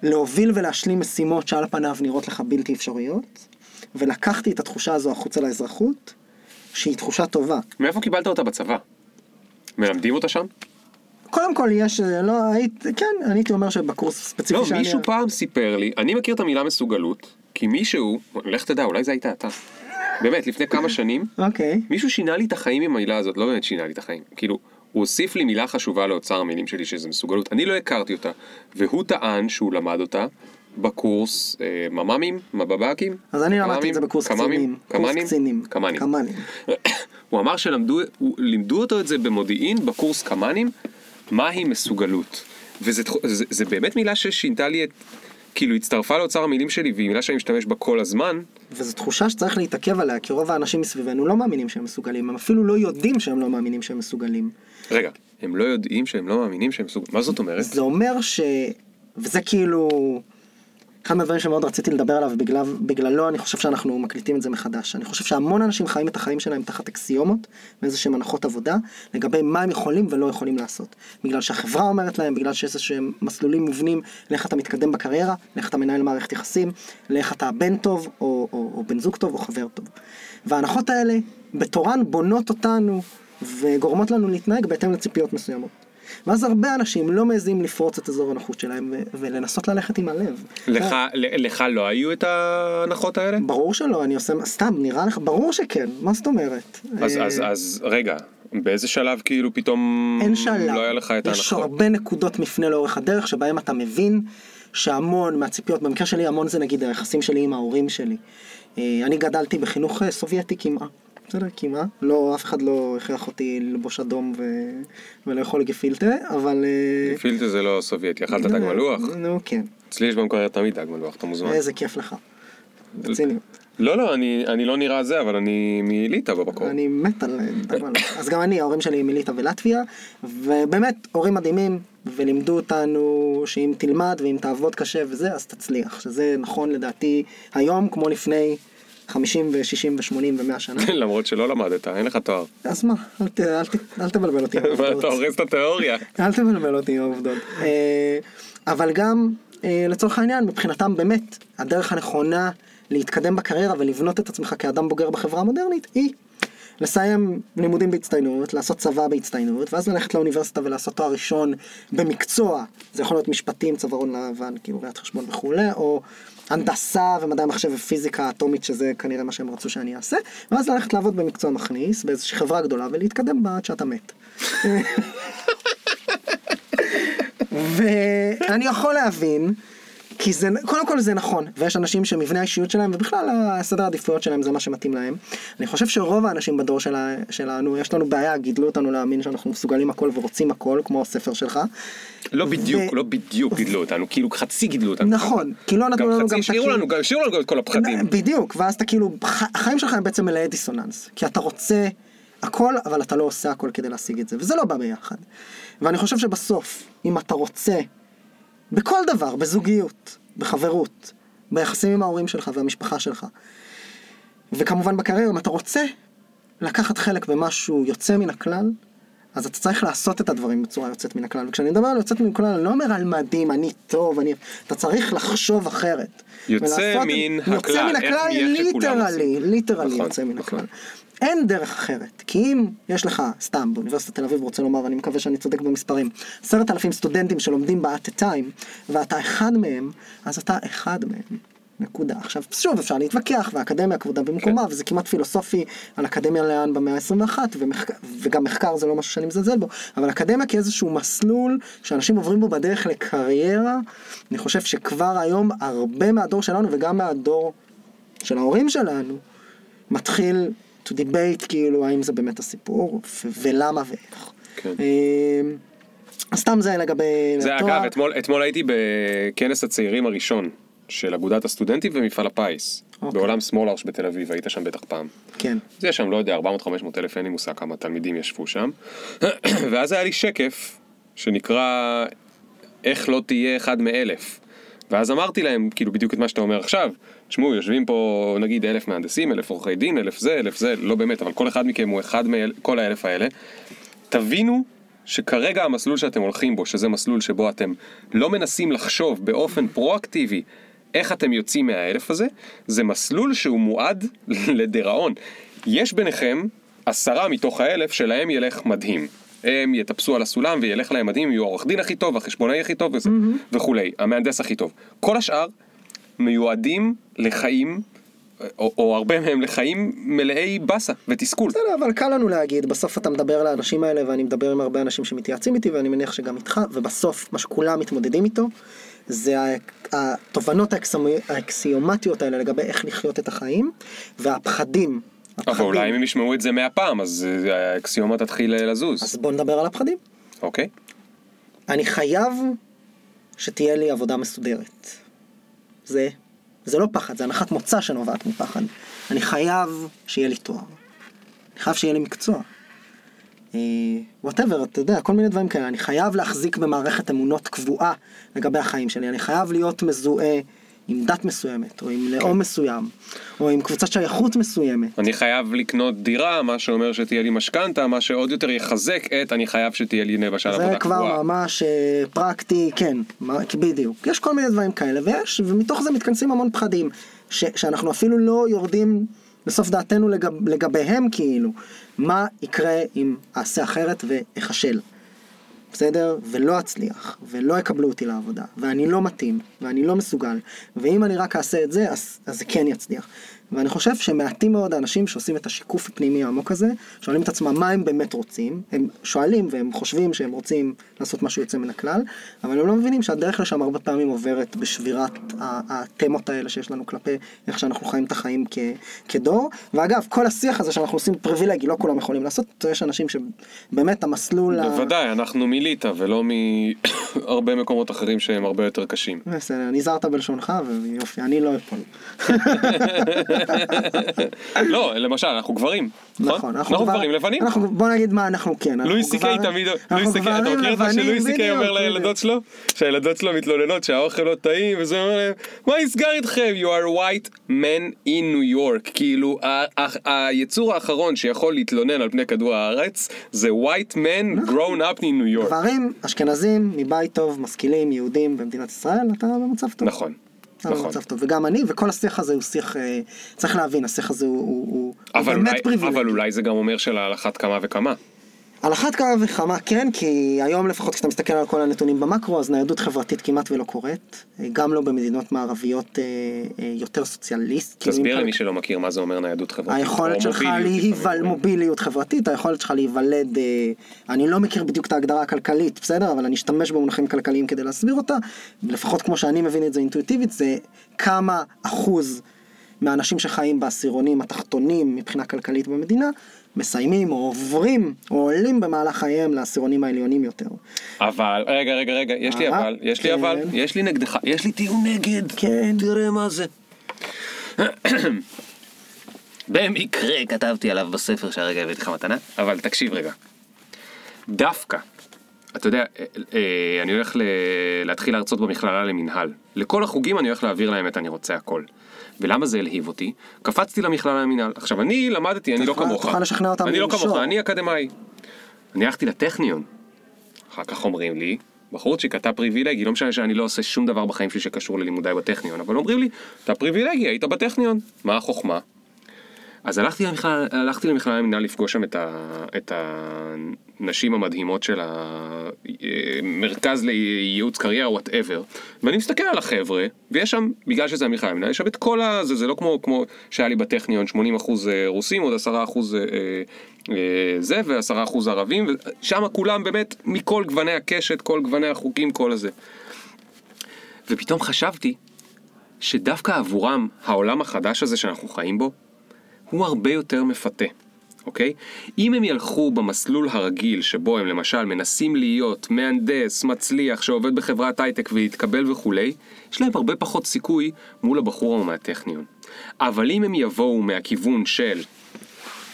להוביל ולהשלים משימות שעל פניו נראות לך בלתי אפשריות, ולקחתי את התחושה הזו החוצה לאזרחות, שהיא תחושה טובה. מאיפה קיבלת אותה בצבא? מלמדים אותה שם? קודם כל יש, אה, לא, היית, כן, אני הייתי אומר שבקורס ספציפי לא, שאני... מישהו פעם סיפר לי, אני מכיר את המילה מסוגלות, כי מישהו, לך תדע, אולי זה היית אתה. באמת, לפני כמה שנים, אוקיי. מישהו שינה לי את החיים עם המילה הזאת, לא באמת שינה לי את החיים. כאילו, הוא הוסיף לי מילה חשובה לאוצר המילים שלי, שזה מסוגלות. אני לא הכרתי אותה, והוא טען שהוא למד אותה בקורס אה, ממ"מים, מבב"קים. אז אני למדתי קמ"מים? את זה בקורס קמ"מים? קצינים. קמ"נים? קצינים. קמ"נים. קמ"נים. הוא אמר שלמדו הוא- לימדו אותו את זה במודיעין, בקורס קמ"נים, מהי מסוגלות. וזה זה, זה באמת מילה ששינתה לי את... כאילו הצטרפה לאוצר המילים שלי, והיא מילה שאני משתמש בה כל הזמן. וזו תחושה שצריך להתעכב עליה, כי רוב האנשים מסביבנו לא מאמינים שהם מסוגלים, הם אפילו לא יודעים שהם לא מאמינים שהם מסוגלים. רגע, הם לא יודעים שהם לא מאמינים שהם מסוגלים. מה זאת אומרת? זה אומר ש... וזה כאילו... אחד מהדברים שמאוד רציתי לדבר עליו בגלל, בגללו אני חושב שאנחנו מקליטים את זה מחדש. אני חושב שהמון אנשים חיים את החיים שלהם תחת אקסיומות ואיזה שהם הנחות עבודה לגבי מה הם יכולים ולא יכולים לעשות. בגלל שהחברה אומרת להם, בגלל שיש איזה שהם מסלולים מובנים לאיך אתה מתקדם בקריירה, לאיך אתה מנהל מערכת יחסים, לאיך אתה בן טוב או, או, או בן זוג טוב או חבר טוב. וההנחות האלה בתורן בונות אותנו וגורמות לנו להתנהג בהתאם לציפיות מסוימות. ואז הרבה אנשים לא מעזים לפרוץ את אזור הנוחות שלהם ולנסות ללכת עם הלב. לך, ל- לך לא היו את ההנחות האלה? ברור שלא, אני עושה, סתם, נראה לך, ברור שכן, מה זאת אומרת? אז, אה, אז, אז רגע, באיזה שלב כאילו פתאום אין שלב, לא היה לך את יש ההנחות? הרבה נקודות מפנה לאורך הדרך שבהם אתה מבין שהמון מהציפיות, במקרה שלי המון זה נגיד היחסים שלי עם ההורים שלי. אה, אני גדלתי בחינוך אה, סובייטי כמעט. בסדר, כמעט. לא, אף אחד לא הכריח אותי ללבוש אדום ו... ולאכול גפילטה, אבל... אה, פילטר זה לא סובייטי, אכלת דג מלוח? נו, כן. אצלי יש במקרר תמיד דג מלוח, אתה מוזמן. איזה כיף לך. רציני. לא, לא, אני, אני לא נראה זה, אבל אני מליטא במקור. אני מת על דג מלוח. אז גם אני, ההורים שלי מליטא ולטביה, ובאמת, הורים מדהימים, ולימדו אותנו שאם תלמד ואם תעבוד קשה וזה, אז תצליח. שזה נכון לדעתי היום כמו לפני 50 ו-60 ו-80 ו-100 שנה. למרות שלא למדת, אין לך תואר. אז מה, אל, ת, אל, ת, אל תבלבל אותי עם העובדות. הורס את התיאוריה. אל תבלבל אותי עם העובדות. אה, אבל גם, אה, לצורך העניין, מבחינתם באמת, הדרך הנכונה להתקדם בקריירה ולבנות את עצמך כאדם בוגר בחברה המודרנית היא לסיים לימודים בהצטיינות, לעשות צבא בהצטיינות, ואז ללכת לאוניברסיטה ולעשות תואר ראשון במקצוע, זה יכול להיות משפטים, צווארון לבן, כאילו ראיית חשבון וכולי, או הנדסה ומדעי המחשב ופיזיקה אטומית, שזה כנראה מה שהם רצו שאני אעשה, ואז ללכת לעבוד במקצוע מכניס, באיזושהי חברה גדולה, ולהתקדם בה עד שאתה מת. ואני יכול להבין, כי זה, קודם כל זה נכון, ויש אנשים שמבנה האישיות שלהם, ובכלל הסדר העדיפויות שלהם זה מה שמתאים להם. אני חושב שרוב האנשים בדור שלה, שלנו, יש לנו בעיה, גידלו אותנו להאמין שאנחנו מסוגלים הכל ורוצים הכל, כמו הספר שלך. לא בדיוק, ו- לא בדיוק גידלו אותנו, כאילו חצי גידלו אותנו. נכון, כי לא נתנו לנו גם השאירו. לנו, גם השאירו לנו את כל הפחדים. בדיוק, ואז אתה כאילו, החיים שלך הם בעצם מלאי דיסוננס, כי אתה רוצה הכל, אבל אתה לא עושה הכל כדי להשיג את זה, וזה לא בא ביחד. ואני חושב שבסוף, אם אתה רוצה, בכל דבר, בזוגיות, בחברות, ביחסים עם ההורים שלך והמשפחה שלך, וכמובן בקריירה, אם אתה רוצה לקחת חלק במשהו יוצא מן הכלל, אז אתה צריך לעשות את הדברים בצורה יוצאת מן הכלל. וכשאני מדבר על יוצאת מן הכלל, אני לא אומר על מדהים, אני טוב, אני... אתה צריך לחשוב אחרת. יוצא ולעשות- מן יוצא הכלל, מן איך הכלל, נהיה שכולם literally. literally נכון, יוצא מן נכון. הכלל. אין דרך אחרת, כי אם יש לך, סתם, באוניברסיטת תל אביב רוצה לומר, ואני מקווה שאני צודק במספרים, עשרת אלפים סטודנטים שלומדים ב-at a time, ואתה אחד מהם, אז אתה אחד מהם. נקודה. עכשיו, שוב, אפשר להתווכח, והאקדמיה כבודה במקומה, כן. וזה כמעט פילוסופי על אקדמיה לאן במאה ה-21, ומחק... וגם מחקר זה לא משהו שאני מזלזל בו, אבל אקדמיה כאיזשהו מסלול שאנשים עוברים בו בדרך לקריירה, אני חושב שכבר היום הרבה מהדור שלנו וגם מהדור של ההורים שלנו, מתחיל to debate כאילו האם זה באמת הסיפור, ו- ולמה ואיך. כן. אמ, אז סתם זה לגבי זה התואר. אגב, אתמול, אתמול הייתי בכנס הצעירים הראשון של אגודת הסטודנטים ומפעל הפיס. אוקיי. בעולם סמולארש בתל אביב, היית שם בטח פעם. כן. אז יש שם, לא יודע, 400-500 אלף, אין לי מושג כמה תלמידים ישבו שם. ואז היה לי שקף שנקרא איך לא תהיה אחד מאלף. ואז אמרתי להם, כאילו בדיוק את מה שאתה אומר עכשיו, תשמעו, יושבים פה נגיד אלף מהנדסים, אלף עורכי דין, אלף זה, אלף זה, לא באמת, אבל כל אחד מכם הוא אחד מכל האלף האלה. תבינו שכרגע המסלול שאתם הולכים בו, שזה מסלול שבו אתם לא מנסים לחשוב באופן פרואקטיבי איך אתם יוצאים מהאלף הזה, זה מסלול שהוא מועד לדיראון. יש ביניכם עשרה מתוך האלף שלהם ילך מדהים. הם יטפסו על הסולם וילך להם מדהים, יהיו העורך דין הכי טוב, החשבונאי הכי טוב וזה, וכולי, המהנדס הכי טוב. כל השאר מיועדים לחיים, או, או הרבה מהם לחיים מלאי באסה ותסכול. בסדר, אבל קל לנו להגיד, בסוף אתה מדבר לאנשים האלה, ואני מדבר עם הרבה אנשים שמתייעצים איתי, ואני מניח שגם איתך, ובסוף מה שכולם מתמודדים איתו, זה התובנות האקסיומטיות האלה לגבי איך לחיות את החיים, והפחדים. אבל. אולי אם הם ישמעו את זה מאה פעם, אז אה, האקסיומה תתחיל אה, לזוז. אז בוא נדבר על הפחדים. אוקיי? אני חייב שתהיה לי עבודה מסודרת. זה, זה לא פחד, זה הנחת מוצא שנובעת מפחד. אני חייב שיהיה לי תואר. אני חייב שיהיה לי מקצוע. whatever, אתה יודע, כל מיני דברים כאלה. אני חייב להחזיק במערכת אמונות קבועה לגבי החיים שלי. אני חייב להיות מזוהה עם דת מסוימת, או עם לאום מסוים, או עם קבוצת שייכות מסוימת. אני חייב לקנות דירה, מה שאומר שתהיה לי משכנתה, מה שעוד יותר יחזק את אני חייב שתהיה לי למשל זה עבודה כבר קבועה. ממש אה, פרקטי, כן, בדיוק. יש כל מיני דברים כאלה, ויש, ומתוך זה מתכנסים המון פחדים, ש, שאנחנו אפילו לא יורדים לסוף דעתנו לגב, לגביהם כאילו. מה יקרה אם אעשה אחרת ואכשל? בסדר? ולא אצליח, ולא יקבלו אותי לעבודה, ואני לא מתאים, ואני לא מסוגל, ואם אני רק אעשה את זה, אז, אז זה כן יצליח. ואני חושב שמעטים מאוד האנשים שעושים את השיקוף הפנימי העמוק הזה, שואלים את עצמם מה הם באמת רוצים, הם שואלים והם חושבים שהם רוצים לעשות משהו יוצא מן הכלל, אבל הם לא מבינים שהדרך לשם הרבה פעמים עוברת בשבירת ה- התמות האלה שיש לנו כלפי איך שאנחנו חיים את החיים כ, כדור. ואגב, כל השיח הזה שאנחנו עושים פריבילגי, לא כולם יכולים לעשות, יש אנשים שבאמת המסלול... ה- בוודאי, אנחנו מליטא ולא מהרבה מקומות אחרים שהם הרבה יותר קשים. בסדר, נזהרת בלשונך ויופי, אני לא אפול. לא, למשל, אנחנו גברים, נכון? נכון, אנחנו גברים לבנים. אנחנו, בוא נגיד מה אנחנו כן. לואי סי קיי תמיד, לואי סי קיי, אתה מכיר לבנים, שלואי סי קיי אומר לילדות שלו? שהילדות שלו מתלוננות שהאוכל לא טעים, וזה אומר להם, מה נסגר איתכם? You are white man in New York. כאילו, היצור האחרון שיכול להתלונן על פני כדור הארץ, זה white man grown up in New York. גברים, אשכנזים, מבית טוב, משכילים, יהודים במדינת ישראל, אתה במצב טוב. נכון, נכון. במצב טוב, וגם אני, וכל השיח הזה הוא שיח, אה, צריך להבין, השיח הזה הוא, הוא, הוא, באמת אולי-. אבל אולי זה גם אומר אחת כמה וכמה. על אחת כמה וכמה כן, כי היום לפחות כשאתה מסתכל על כל הנתונים במקרו, אז ניידות חברתית כמעט ולא קורית, אה, גם לא במדינות מערביות אה, אה, יותר סוציאליסט. כאילו, תסביר למי שלא מכיר מה זה אומר ניידות חברתית. היכולת שלך מוביליות להיוול... לפעמים. מוביליות חברתית, היכולת שלך להיוולד, אני לא מכיר בדיוק את ההגדרה הכלכלית, בסדר? אבל אני אשתמש במונחים כלכליים כדי להסביר אותה, לפחות כמו שאני מבין את זה אינטואיטיבית, זה כמה אחוז מהאנשים שחיים בעשירונים התחתונים מבחינה כלכלית במדינה, מסיימים או עוברים או עולים במהלך חייהם לעשירונים העליונים יותר. אבל, רגע, רגע, רגע, יש לי אה, אבל, יש לי כן. אבל, יש לי נגדך, יש לי טיעון נגד. כן. תראה מה זה. במקרה כתבתי עליו בספר שהרגע הבאתי לך מתנה. אבל תקשיב רגע. דווקא, אתה יודע, אה, אה, אני הולך להתחיל להרצות במכללה למינהל. לכל החוגים אני הולך להעביר להם את אני רוצה הכל. ולמה זה הלהיב אותי? קפצתי למכללה למינהל. עכשיו, אני למדתי, אני לא כמוך. תוכל לשכנע אותם אני לא. כמוך, אני אקדמאי. אני הלכתי לטכניון. אחר כך אומרים לי, בחורצ'יק, אתה פריבילגי, לא משנה שאני לא עושה שום דבר בחיים שלי שקשור ללימודיי בטכניון, אבל אומרים לי, אתה פריבילגי, היית בטכניון, מה החוכמה? אז הלכתי למכללה, הלכתי למכללה למינהל לפגוש שם את, ה, את הנשים המדהימות של המרכז לייעוץ קריירה, whatever, ואני מסתכל על החבר'ה, ויש שם, בגלל שזה המכללה למינהל, יש שם את כל ה... זה, זה לא כמו, כמו שהיה לי בטכניון, 80 אחוז רוסים, עוד 10 אחוז אה, אה, זה, ו-10 אחוז ערבים, ושם כולם באמת מכל גווני הקשת, כל גווני החוקים, כל הזה. ופתאום חשבתי שדווקא עבורם העולם החדש הזה שאנחנו חיים בו, הוא הרבה יותר מפתה, אוקיי? אם הם ילכו במסלול הרגיל שבו הם למשל מנסים להיות מהנדס, מצליח, שעובד בחברת הייטק ויתקבל וכולי, יש להם הרבה פחות סיכוי מול הבחור מהטכניון. אבל אם הם יבואו מהכיוון של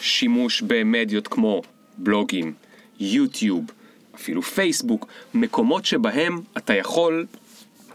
שימוש במדיות כמו בלוגים, יוטיוב, אפילו פייסבוק, מקומות שבהם אתה יכול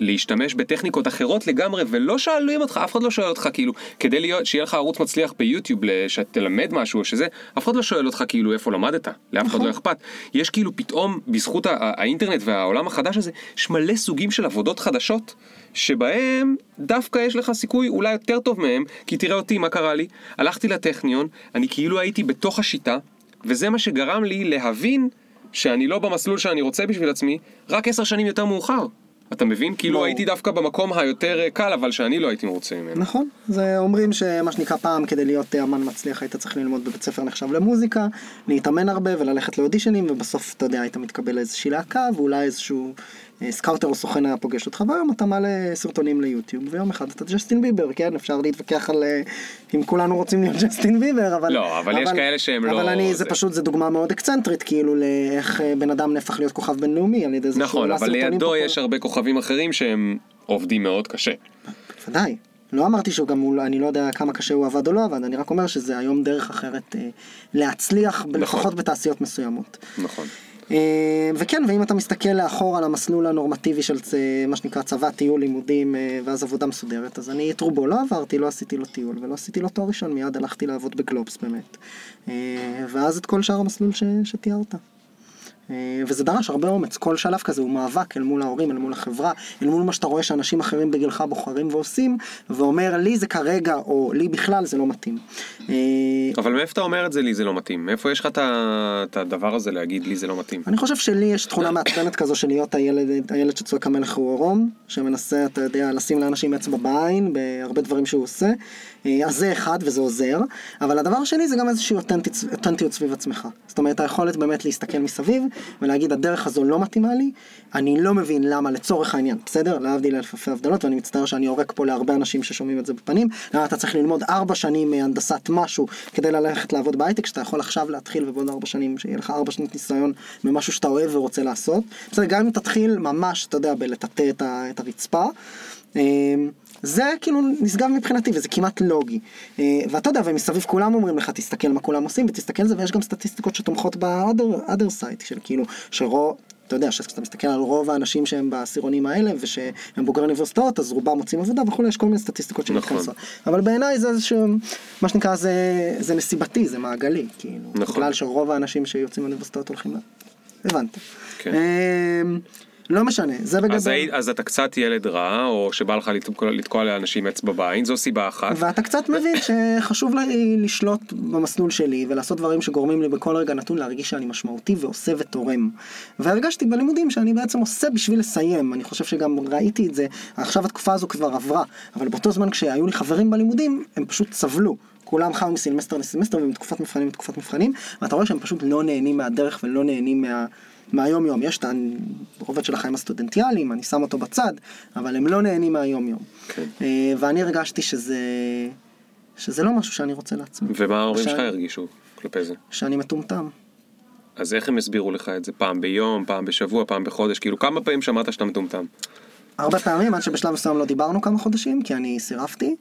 להשתמש בטכניקות אחרות לגמרי ולא שואלים אותך, אף אחד לא שואל אותך כאילו, כדי להיות, שיהיה לך ערוץ מצליח ביוטיוב, שתלמד משהו או שזה, אף אחד לא שואל אותך כאילו איפה למדת, לאף אחד לא אכפת. יש כאילו פתאום, בזכות הא- האינטרנט והעולם החדש הזה, יש מלא סוגים של עבודות חדשות, שבהם דווקא יש לך סיכוי אולי יותר טוב מהם, כי תראה אותי, מה קרה לי? הלכתי לטכניון, אני כאילו הייתי בתוך השיטה, וזה מה שגרם לי להבין שאני לא במסלול שאני רוצה בשביל עצמי, רק עשר שנים יותר מאוחר. אתה מבין? כאילו ברור. הייתי דווקא במקום היותר אה, קל, אבל שאני לא הייתי מרוצה ממנו. נכון, זה אומרים שמה שנקרא פעם כדי להיות אה, אמן מצליח היית צריך ללמוד בבית ספר נחשב למוזיקה, להתאמן הרבה וללכת לאודישנים ובסוף אתה יודע היית מתקבל לאיזושהי להקה ואולי איזשהו סקאוטר או סוכן היה פוגש אותך והיום אתה מעלה סרטונים ליוטיוב ויום אחד אתה ג'סטין ביבר, כן אפשר להתווכח על אה, אם כולנו רוצים להיות ג'סטין ביבר אבל... לא, אבל יש כאלה שהם אבל לא- אני, זה זה- פשוט, זה דוגמה מאוד אקסצנטרית כאילו לאיך אה, בן אדם נהפך להיות כוכב בינלאומי על ידי זה נכון, אבל לידו פופולריים. יש הרבה כוכבים אחרים שהם עובדים מאוד קשה. ודאי. לא אמרתי שהוא גם, הוא- אני לא יודע כמה קשה הוא עבד או לא עבד, אני רק אומר שזה היום דרך אחרת אה, להצליח, לפחות בתעשיות מסוימות. נכון. אה, וכן, ואם אתה מסתכל לאחור על המסלול הנורמטיבי של מה שנקרא צבא, טיול, לימודים, אה, ואז עבודה מסודרת, אז אני את רובו לא עברתי, לא עשיתי לו טיול ולא עשיתי לו תואר ראשון, מיד הלכתי לעבוד בגלובס באמת. אה, ואז את כל שאר המסלול ש, שתיארת. אה, וזה דרש הרבה אומץ, כל שלב כזה הוא מאבק אל מול ההורים, אל מול החברה, אל מול מה שאתה רואה שאנשים אחרים בגילך בוחרים ועושים, ואומר לי זה כרגע, או לי בכלל זה לא מתאים. אה, אבל מאיפה אתה אומר את זה לי זה לא מתאים? מאיפה יש לך את הדבר הזה להגיד לי זה לא מתאים? אני חושב שלי יש תכונה מעצבנת כזו של להיות הילד, הילד שצועק המלך הוא עירום, שמנסה, אתה יודע, לשים לאנשים אצבע בעין בהרבה דברים שהוא עושה. אה, אז זה אחד וזה עוזר, אבל הדבר השני זה גם איזושהי אותנטיות סביב עצמך. זאת אומרת, היכולת באמת להסתכל מסביב ולהגיד הדרך הזו לא מתאימה לי, אני לא מבין למה לצורך העניין, בסדר? להבדיל אלפי הבדלות, ואני מצטער שאני יורק פה להרבה אנשים ששומעים את זה בפנים, למה אתה צריך ללמוד ארבע שנים אה, הנדסת משהו כדי ללכת לעבוד בהייטק, שאתה יכול עכשיו להתחיל ובעוד ארבע שנים, שיהיה לך ארבע שנות ניסיון במשהו שאתה אוהב ורוצה לעשות. בסדר, גם אם תתחיל ממש, אתה יודע, בלטאטא את, הרצפה. זה כאילו נשגב מבחינתי וזה כמעט לוגי. אה, ואתה יודע, ומסביב כולם אומרים לך, תסתכל מה כולם עושים ותסתכל על זה, ויש גם סטטיסטיקות שתומכות ב-other side, של כאילו, שרוב, אתה יודע, כשאתה מסתכל על רוב האנשים שהם בעשירונים האלה ושהם בוגרי אוניברסיטאות, אז רובם מוצאים עבודה וכולי, יש כל מיני סטטיסטיקות נכון. שמתכנסות. אבל בעיניי זה איזשהו, מה שנקרא, זה, זה נסיבתי, זה מעגלי, כאילו. נכון. בגלל שרוב האנשים שיוצאים מאוניברסיטאות הולכים ל... הבנתי. כן. לא משנה, זה בגדול. אז, היית- אז אתה קצת ילד רע, או שבא לך לתקוע, לתקוע לאנשים אצבע בעין, זו סיבה אחת. ואתה קצת מבין שחשוב לי לשלוט במסלול שלי ולעשות דברים שגורמים לי בכל רגע נתון להרגיש שאני משמעותי ועושה ותורם. והרגשתי בלימודים שאני בעצם עושה בשביל לסיים, אני חושב שגם ראיתי את זה, עכשיו התקופה הזו כבר עברה, אבל באותו זמן כשהיו לי חברים בלימודים, הם פשוט סבלו. כולם חיו מסמסטר לסמסטר ומתקופת מבחנים לתקופת מבחנים, ואתה רואה שהם פשוט לא נהנים מהדרך ולא נהנים מה... מהיום יום, יש את הרובד של החיים הסטודנטיאליים, אני שם אותו בצד, אבל הם לא נהנים מהיום יום. כן. אה, ואני הרגשתי שזה, שזה לא משהו שאני רוצה לעצמי. ומה ההורים שלך הרגישו כלפי זה? שאני מטומטם. אז איך הם הסבירו לך את זה? פעם ביום, פעם בשבוע, פעם בחודש? כאילו כמה פעמים שמעת שאתה מטומטם? הרבה פעמים, עד שבשלב מסוים לא דיברנו כמה חודשים, כי אני סירבתי,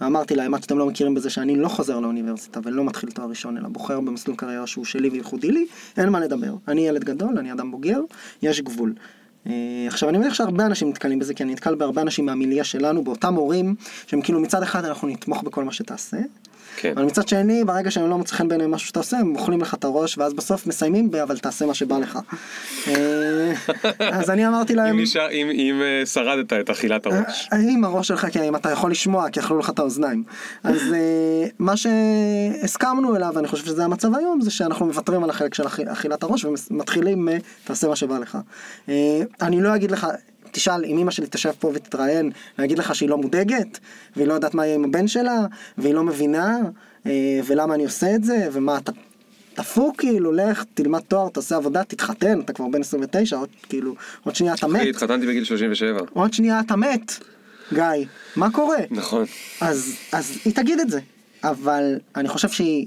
ואמרתי להם, עד שאתם לא מכירים בזה שאני לא חוזר לאוניברסיטה ולא מתחיל תואר ראשון, אלא בוחר במסלול קריירה שהוא שלי וייחודי לי, אין מה לדבר. אני ילד גדול, אני אדם בוגר, יש גבול. אה, עכשיו אני מניח שהרבה אנשים נתקלים בזה, כי אני נתקל בהרבה אנשים מהמיליה שלנו, באותם הורים, שהם כאילו מצד אחד אנחנו נתמוך בכל מה שתעשה, כן. אבל מצד שני, ברגע שהם לא מוצא חן בעיניהם משהו שאתה עושה, הם אוכלים לך את הראש, ואז בסוף מסיימים ב, אבל תעשה מה שבא לך. אה, אז אני אמרתי להם... אם, נשאר, אם, אם אה, שרדת את אכילת הראש. עם הראש שלך, כי אם אתה יכול לשמוע, כי אכלו לך את האוזניים. אז אה, מה שהסכמנו אליו, ואני חושב שזה המצב היום, זה שאנחנו מוותרים על החלק של אכיל- אכילת הראש ומתחילים מ- תעשה מה שבא לך. אה, אני לא אגיד לך... תשאל אם אמא שלי תשב פה ותתראיין, להגיד לך שהיא לא מודאגת, והיא לא יודעת מה יהיה עם הבן שלה, והיא לא מבינה, אה, ולמה אני עושה את זה, ומה אתה דפוק כאילו, לך, תלמד תואר, תעשה עבודה, תתחתן, אתה כבר בן 29, עוד כאילו, עוד שנייה אתה מת. התחתנתי בגיל 37. עוד שנייה אתה מת, גיא, מה קורה? נכון. אז, אז היא תגיד את זה, אבל אני חושב שהיא,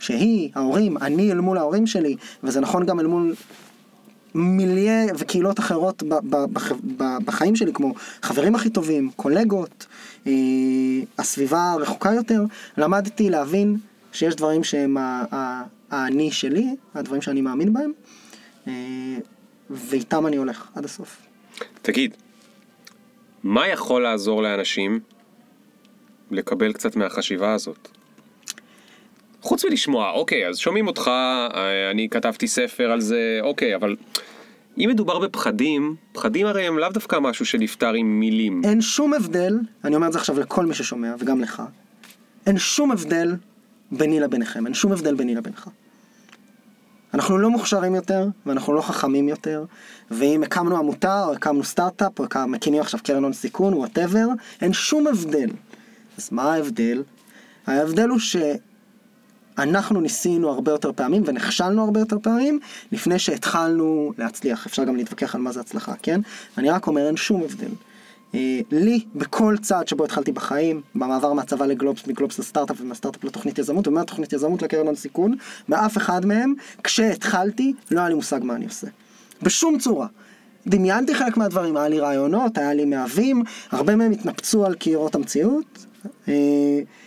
שהיא, ההורים, אני אל מול ההורים שלי, וזה נכון גם אל מול מיליה וקהילות אחרות ב, ב, ב, בחיים שלי, כמו חברים הכי טובים, קולגות, אה, הסביבה הרחוקה יותר, למדתי להבין שיש דברים שהם האני שלי, הדברים שאני מאמין בהם, אה, ואיתם אני הולך עד הסוף. תגיד, מה יכול לעזור לאנשים לקבל קצת מהחשיבה הזאת? חוץ מלשמוע, אוקיי, אז שומעים אותך, אה, אני כתבתי ספר על זה, אוקיי, אבל אם מדובר בפחדים, פחדים הרי הם לאו דווקא משהו שנפתר עם מילים. אין שום הבדל, אני אומר את זה עכשיו לכל מי ששומע וגם לך, אין שום הבדל ביני לביניכם, אין שום הבדל ביני לבינך. אנחנו לא מוכשרים יותר, ואנחנו לא חכמים יותר, ואם הקמנו עמותה, או הקמנו סטארט-אפ, או מקימים עכשיו קרן הון סיכון, whatever, אין שום הבדל. אז מה ההבדל? ההבדל הוא שאנחנו ניסינו הרבה יותר פעמים ונכשלנו הרבה יותר פעמים לפני שהתחלנו להצליח. אפשר גם להתווכח על מה זה הצלחה, כן? אני רק אומר, אין שום הבדל. אה, לי, בכל צעד שבו התחלתי בחיים, במעבר מהצבא לגלובס, מגלובס לסטארט-אפ ומהסטארט-אפ לתוכנית יזמות, ומהתוכנית יזמות לקרן הון סיכון, באף אחד מהם, כשהתחלתי, לא היה לי מושג מה אני עושה. בשום צורה. דמיינתי חלק מהדברים, היה לי רעיונות, היה לי מאווים, הרבה מהם התנפצו על קירות המציאות, אה,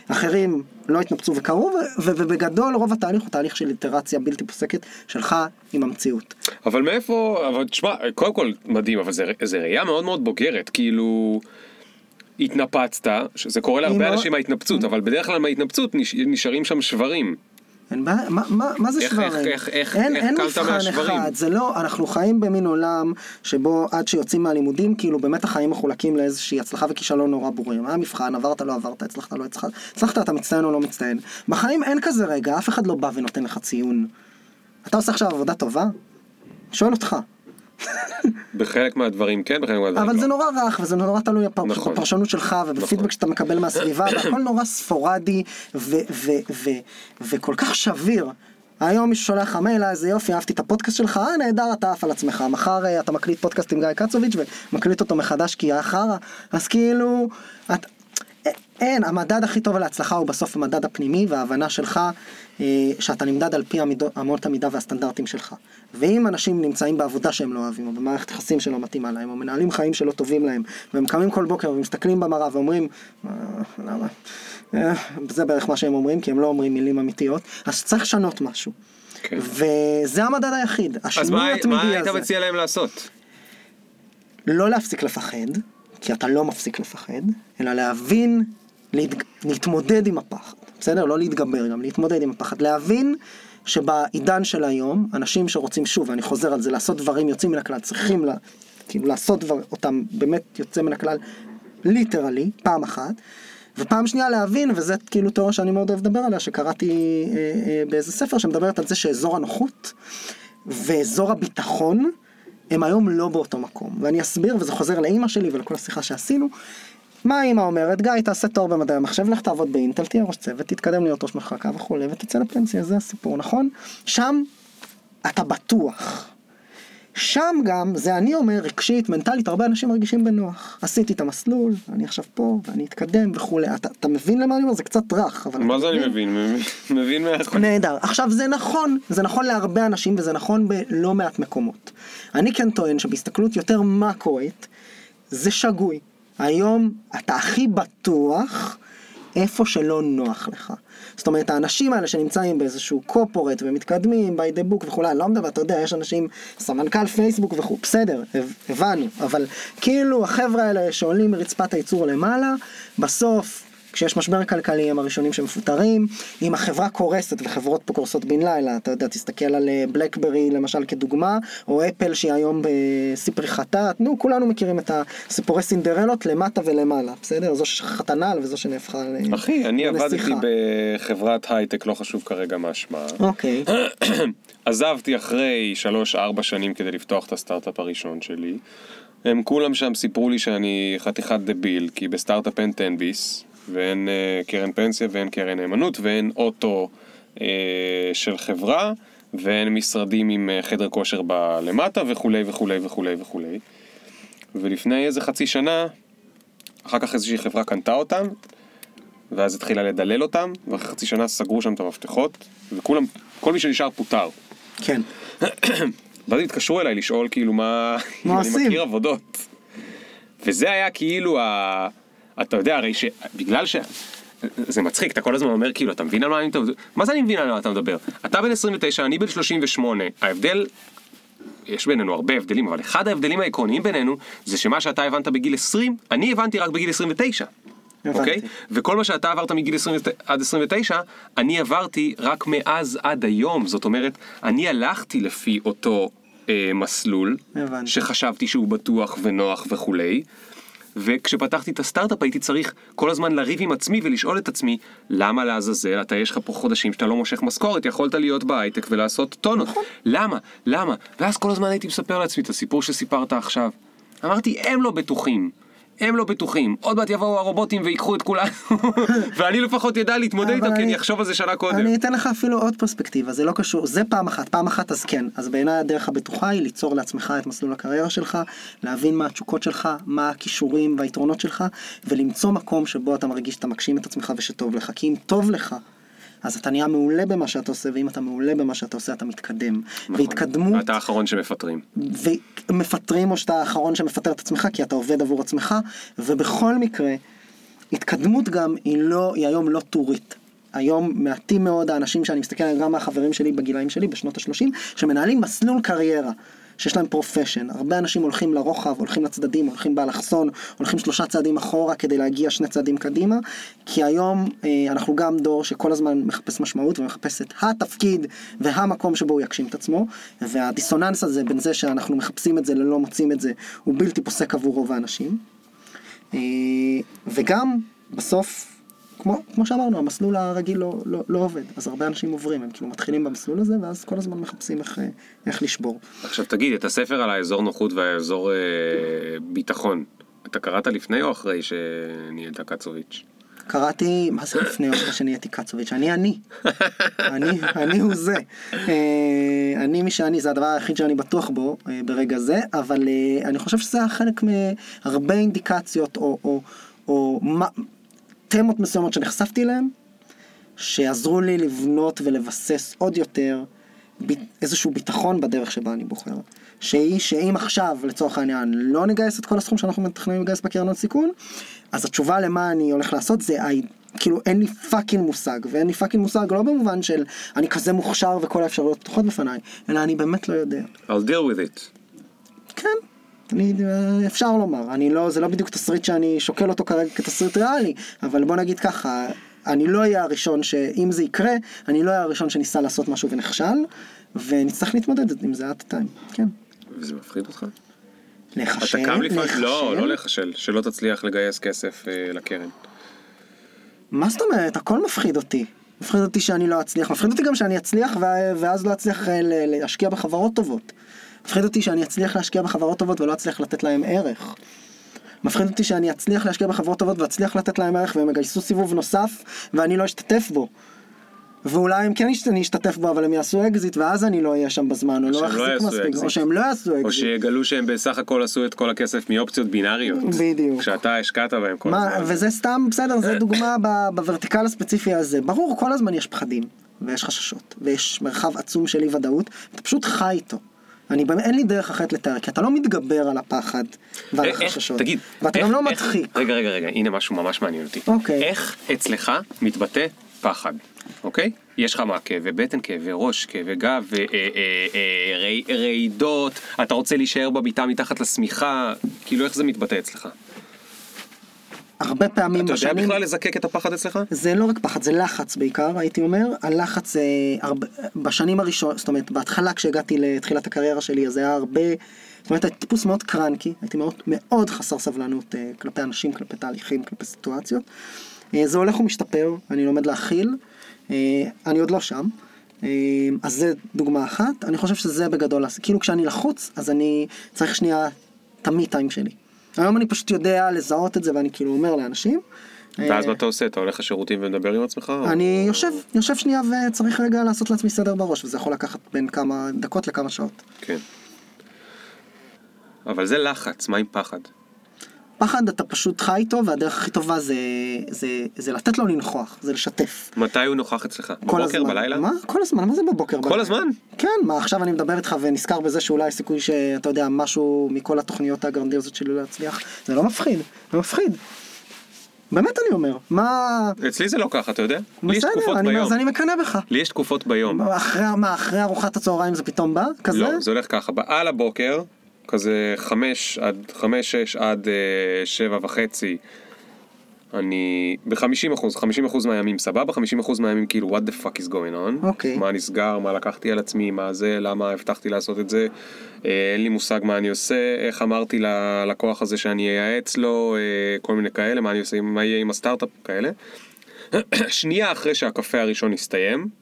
אחרים לא התנפצו וקרו, ובגדול רוב התהליך הוא תהליך של איטרציה בלתי פוסקת שלך עם המציאות. אבל מאיפה, אבל תשמע, קודם כל מדהים, אבל זה, זה ראייה מאוד מאוד בוגרת, כאילו... התנפצת, שזה קורה להרבה אנשים מההתנפצות, אבל בדרך כלל מההתנפצות נש, נשארים שם שברים. אין בעיה, מה, מה, מה זה איך- שברים? איך- איך- איך- אין, איך אין מבחן מהשברים? אחד, זה לא, אנחנו חיים במין עולם שבו עד שיוצאים מהלימודים, כאילו באמת החיים מחולקים לאיזושהי הצלחה וכישלון נורא ברורים. היה מבחן, עברת, לא עברת, הצלחת, לא הצלחת, הצלחת, אתה מצטיין או לא מצטיין. בחיים אין כזה רגע, אף אחד לא בא ונותן לך ציון. אתה עושה עכשיו עבודה טובה? שואל אותך. בחלק מהדברים כן, בחלק מהדברים אבל לא. זה נורא רך וזה נורא תלוי נכון. בפרשנות שלך ובפידבק נכון. שאתה מקבל מהסביבה והכל נורא ספורדי וכל כך שביר. היום מישהו שולח לך מייל, "אה, איזה יופי, אהבתי את הפודקאסט שלך, אה נהדר, אתה עף על עצמך. מחר אה, אתה מקליט פודקאסט עם גיא קצוביץ' ומקליט אותו מחדש כי היה חרא. אז כאילו, את, אין, המדד הכי טוב להצלחה הוא בסוף המדד הפנימי וההבנה שלך אה, שאתה נמדד על פי אמות המידה והסטנדרטים שלך. ואם אנשים נמצאים בעבודה שהם לא אוהבים, או במערכת יחסים שלא מתאימה להם, או מנהלים חיים שלא טובים להם, והם קמים כל בוקר ומסתכלים במראה ואומרים, "אה, למה? אה, זה בערך מה שהם אומרים, כי הם לא אומרים מילים אמיתיות, אז צריך לשנות משהו. כן. וזה המדד היחיד, אז השינוי מה, מה התמידי היית הזה. מציע להם לעשות? לא להפסיק לפחד, כי אתה לא מפסיק לפחד, אלא להבין, להת... להתמודד עם הפחד, בסדר? לא להתגבר, גם להתמודד עם הפחד. להבין שבעידן של היום, אנשים שרוצים, שוב, ואני חוזר על זה, לעשות דברים יוצאים מן הכלל, צריכים לה, כאילו לעשות דבר, אותם באמת יוצא מן הכלל, ליטרלי, פעם אחת. ופעם שנייה להבין, וזה כאילו תיאוריה שאני מאוד אוהב לדבר עליה, שקראתי אה, אה, באיזה ספר שמדברת על זה שאזור הנוחות ואזור הביטחון הם היום לא באותו מקום. ואני אסביר, וזה חוזר לאימא שלי ולכל השיחה שעשינו. מה האימא אומרת? גיא, תעשה תואר במדעי המחשב, לך תעבוד באינטל, תהיה ראש צוות, תתקדם להיות ראש מחלקה וכולי, ותצא לפנסיה, זה הסיפור, נכון? שם אתה בטוח. שם גם, זה אני אומר, רגשית, מנטלית, הרבה אנשים מרגישים בנוח. עשיתי את המסלול, אני עכשיו פה, ואני אתקדם וכולי. אתה, אתה מבין למה אני אומר? זה קצת רך, אבל... מה זה אני מבין? מבין- אחוז. נהדר. עכשיו זה נכון, זה נכון להרבה אנשים וזה נכון בלא מעט מקומות. אני כן טוען שבהסתכלות יותר מקרואית, זה שגוי. היום אתה הכי בטוח איפה שלא נוח לך. זאת אומרת, האנשים האלה שנמצאים באיזשהו קופורט ומתקדמים, by the book וכולי, אני לא מדבר, אתה יודע, יש אנשים, סמנכ"ל פייסבוק וכו', בסדר, הב- הבנו, אבל כאילו החבר'ה האלה שעולים מרצפת הייצור למעלה, בסוף כשיש משבר כלכלי הם הראשונים שמפוטרים, אם החברה קורסת וחברות פה קורסות בן לילה, אתה יודע, תסתכל על אה, בלקברי למשל כדוגמה, או אפל שהיא היום בשיא פריחתה, נו, כולנו מכירים את הסיפורי סינדרלות למטה ולמעלה, בסדר? זו שחטה נעל וזו שנהפכה ל- אחי, אני לנסיכה. עבדתי בחברת הייטק, לא חשוב כרגע מה שמה. אוקיי, עזבתי אחרי 3-4 שנים כדי לפתוח את הסטארט-אפ הראשון שלי. הם כולם שם סיפרו לי שאני חתיכת דביל, כי בסטארט-אפ אין 10 ביס, ואין אה, קרן פנסיה, ואין קרן נאמנות, ואין אוטו אה, של חברה, ואין משרדים עם אה, חדר כושר בלמטה, וכולי וכולי וכולי וכולי. ולפני איזה חצי שנה, אחר כך איזושהי חברה קנתה אותם, ואז התחילה לדלל אותם, ואחרי חצי שנה סגרו שם את המפתחות, וכולם, כל מי שנשאר פוטר. כן. ואז התקשרו אליי לשאול כאילו מה, אני עושים? מכיר עבודות. וזה היה כאילו ה... אתה יודע הרי שבגלל ש... זה מצחיק, אתה כל הזמן אומר כאילו, אתה מבין על מה אני מדבר? מה זה אני מבין על מה אתה מדבר? אתה בן 29, אני בן 38, ההבדל... יש בינינו הרבה הבדלים, אבל אחד ההבדלים העקרוניים בינינו זה שמה שאתה הבנת בגיל 20, אני הבנתי רק בגיל 29. הבנתי. אוקיי? וכל מה שאתה עברת מגיל 20 עד 29, אני עברתי רק מאז עד היום. זאת אומרת, אני הלכתי לפי אותו אה, מסלול, הבנתי. שחשבתי שהוא בטוח ונוח וכולי, וכשפתחתי את הסטארט-אפ הייתי צריך כל הזמן לריב עם עצמי ולשאול את עצמי, למה לעזאזל, אתה יש לך פה חודשים שאתה לא מושך משכורת, יכולת להיות בהייטק ולעשות טונות. למה? למה? ואז כל הזמן הייתי מספר לעצמי את הסיפור שסיפרת עכשיו. אמרתי, הם לא בטוחים. הם לא בטוחים, עוד מעט יבואו הרובוטים ויקחו את כולנו, ואני לפחות ידע להתמודד איתו כי אני אחשוב על זה שנה קודם. אני אתן לך אפילו עוד פרספקטיבה, זה לא קשור, זה פעם אחת, פעם אחת אז כן, אז בעיניי הדרך הבטוחה היא ליצור לעצמך את מסלול הקריירה שלך, להבין מה התשוקות שלך, מה הכישורים והיתרונות שלך, ולמצוא מקום שבו אתה מרגיש שאתה מגשים את עצמך ושטוב לך, כי אם טוב לך, אז אתה נהיה מעולה במה שאתה עושה, ואם אתה מעולה במה שאתה עושה אתה מתקדם. והתקדמות, נכון. ואתה האחרון שמפטרים. ומפטרים או שאתה האחרון שמפטר את עצמך כי אתה עובד עבור עצמך, ובכל מקרה, התקדמות גם היא לא, היא היום לא טורית. היום מעטים מאוד האנשים שאני מסתכל עליהם, גם מהחברים שלי בגילאים שלי, בשנות ה-30, שמנהלים מסלול קריירה. שיש להם profession, הרבה אנשים הולכים לרוחב, הולכים לצדדים, הולכים באלכסון, הולכים שלושה צעדים אחורה כדי להגיע שני צעדים קדימה, כי היום אה, אנחנו גם דור שכל הזמן מחפש משמעות ומחפש את התפקיד והמקום שבו הוא יגשים את עצמו, והדיסוננס הזה בין זה שאנחנו מחפשים את זה ללא מוצאים את זה, הוא בלתי פוסק עבור רוב האנשים. אה, וגם בסוף, כמו, כמו שאמרנו, המסלול הרגיל לא, לא, לא עובד, אז הרבה אנשים עוברים, הם כאילו מתחילים במסלול הזה, ואז כל הזמן מחפשים איך, אה, איך לשבור. עכשיו תגיד, את הספר על האזור נוחות והאזור אה, ביטחון, אתה קראת לפני או אחרי שנהיית קצוביץ'? קראתי, מה זה לפני או אחרי שנהייתי קצוביץ'? אני אני. אני, אני הוא זה. אה, אני מי שאני, זה הדבר היחיד שאני בטוח בו אה, ברגע זה, אבל אני חושב שזה היה חלק מהרבה אינדיקציות או, או, או מה, תמות מסוימות שנחשפתי אליהן, שעזרו לי לבנות ולבסס עוד יותר ב- איזשהו ביטחון בדרך שבה אני בוחר. שהיא שאם עכשיו לצורך העניין לא נגייס את כל הסכום שאנחנו מתכננים לגייס בקרן הון סיכון, אז התשובה למה אני הולך לעשות זה כאילו אין לי fucking מושג, ואין לי fucking מושג לא במובן של אני כזה מוכשר וכל האפשרויות פתוחות בפניי, אלא אני באמת לא יודע. I'll deal with it. כן, אני, אפשר לומר, אני לא, זה לא בדיוק תסריט שאני שוקל אותו כרגע כתסריט ריאלי, אבל בוא נגיד ככה, אני לא אהיה הראשון שאם זה יקרה, אני לא אהיה הראשון שניסה לעשות משהו ונכשל, ונצטרך להתמודד עם זה a time, כן. וזה מפחיד אותך? לחשל, אתה קם לפעמים? לא, לא לחשל, שלא תצליח לגייס כסף אה, לקרן. מה זאת אומרת? הכל מפחיד אותי. מפחיד אותי שאני לא אצליח, מפחיד אותי גם שאני אצליח ואז לא אצליח אה, להשקיע בחברות טובות. מפחיד אותי שאני אצליח להשקיע בחברות טובות ולא אצליח לתת להם ערך. מפחיד אותי שאני אצליח להשקיע בחברות טובות ואצליח לתת להם ערך והם יגייסו סיבוב נוסף ואני לא אשתתף בו. ואולי הם כן אני אשתתף בו אבל הם יעשו אקזיט ואז אני לא אהיה שם בזמן או לא שהם לא אחזיק יעשו מספיק אקזיט. או שהם לא יעשו או אקזיט. שיגלו שהם בסך הכל עשו את כל הכסף מאופציות בינאריות. בדיוק. כשאתה השקעת בהם כל מה, הזמן. וזה סתם, בסדר, זה דוגמה ב-vertical הספציפי הזה. ברור, כל הזמן יש פחדים, ויש חששות, ויש מרחב עצום של אי ודאות, אתה פשוט חי איתו. אני באמת, אין לי דרך אחרת לתאר, כי אתה לא מתגבר על הפחד ועל איך- איך- החששות. תגיד, ואתה איך- גם לא איך- מדחיק. רגע, רגע, רגע, הנה משהו ממש מעניין אותי. אוקיי. איך אצלך מתבטא פחד, אוקיי? יש לך מה, כאבי בטן, כאבי ראש, כאבי גב, אה, אה, אה, ראי- רעידות, אתה רוצה להישאר במיטה מתחת לשמיכה, כאילו איך זה מתבטא אצלך? הרבה פעמים אתה יודע בשנים... בכלל לזקק את הפחד אצלך? זה לא רק פחד, זה לחץ בעיקר, הייתי אומר. הלחץ זה הרבה, בשנים הראשונות, זאת אומרת, בהתחלה כשהגעתי לתחילת הקריירה שלי, אז היה הרבה, זאת אומרת, הייתי טיפוס מאוד קרנקי, הייתי מאוד, מאוד חסר סבלנות אה, כלפי אנשים, כלפי תהליכים, כלפי סיטואציות. אה, זה הולך ומשתפר, אני לומד להכיל, אה, אני עוד לא שם. אה, אז זה דוגמה אחת, אני חושב שזה בגדול, כאילו כשאני לחוץ, אז אני צריך שנייה את המי טיים שלי. היום אני פשוט יודע לזהות את זה ואני כאילו אומר לאנשים. ואז אה, מה אתה עושה? אתה הולך לשירותים ומדבר עם עצמך? אני יושב, יושב שנייה וצריך רגע לעשות לעצמי סדר בראש, וזה יכול לקחת בין כמה דקות לכמה שעות. כן. אבל זה לחץ, מה עם פחד? פחד אתה פשוט חי איתו, והדרך הכי טובה זה, זה, זה לתת לו לנכוח, זה לשתף. מתי הוא נוכח אצלך? כל בבוקר, הזמן. בלילה? מה? כל הזמן, מה זה בבוקר? כל בלילה? הזמן? כן, מה עכשיו אני מדבר איתך ונזכר בזה שאולי יש סיכוי שאתה יודע, משהו מכל התוכניות הגרנדיוזות שלי לא יצליח, זה לא מפחיד, זה מפחיד. באמת אני אומר, מה... אצלי זה לא ככה, אתה יודע? לי יש תקופות אני, ביום. אז אני מקנא בך. לי יש תקופות ביום. אחרי, מה, אחרי ארוחת הצהריים זה פתאום בא? כזה? לא, זה הולך ככה, על הבוקר, כזה חמש עד, חמש, שש עד אה, שבע וחצי, אני ב-50 אחוז, 50 אחוז מהימים סבבה, 50 אחוז מהימים כאילו what the fuck is going on, אוקיי. מה נסגר, מה לקחתי על עצמי, מה זה, למה הבטחתי לעשות את זה, אה, אין לי מושג מה אני עושה, איך אמרתי ללקוח הזה שאני אייעץ לו, אה, כל מיני כאלה, מה אני עושה, מה יהיה עם הסטארט-אפ, כאלה. שנייה אחרי שהקפה הראשון הסתיים,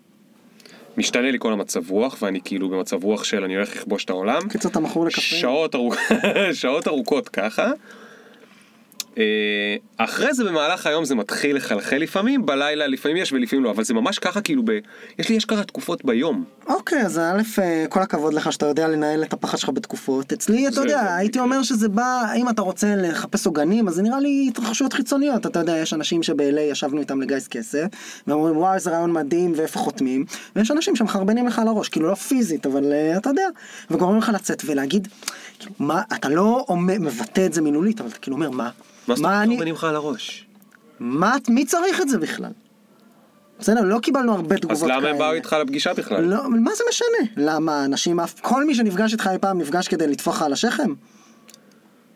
משתנה לי כל המצב רוח, ואני כאילו במצב רוח של אני הולך לכבוש את העולם. קיצור אתה מכור לקפה. שעות, ארוכ... שעות ארוכות ככה. אה, אחרי זה במהלך היום זה מתחיל לחלחל לפעמים, בלילה לפעמים יש ולפעמים לא, אבל זה ממש ככה כאילו ב... יש לי אשכרה תקופות ביום. אוקיי, אז א', אה, כל הכבוד לך שאתה יודע לנהל את הפחד שלך בתקופות. אצלי, אתה יודע, הייתי. אומר שזה בא, אם אתה רוצה לחפש עוגנים, אז זה נראה לי התרחשויות חיצוניות. אתה יודע, יש אנשים שב-LA ישבנו איתם לגייס כסף, ואומרים, וואו, איזה רעיון מדהים, ואיפה חותמים, ויש אנשים שמחרבנים לך על הראש, כאילו לא פיזית, אבל אה, אתה יודע, וגורמים לך לצאת ולהגיד, כאילו, מה, אתה לא מבטא את זה מילולית, אבל אתה כאילו אומר, מה? מה זאת אומרת אני, חרבנים לך על הראש? מה, מי צריך את זה בכלל? בסדר, לא קיבלנו הרבה תגובות אז כאלה. למה הם באו איתך לפגישה בכלל? לא, מה זה משנה? למה אנשים אף... כל מי שנפגש איתך אי פעם נפגש כדי לטפוח לך על השכם?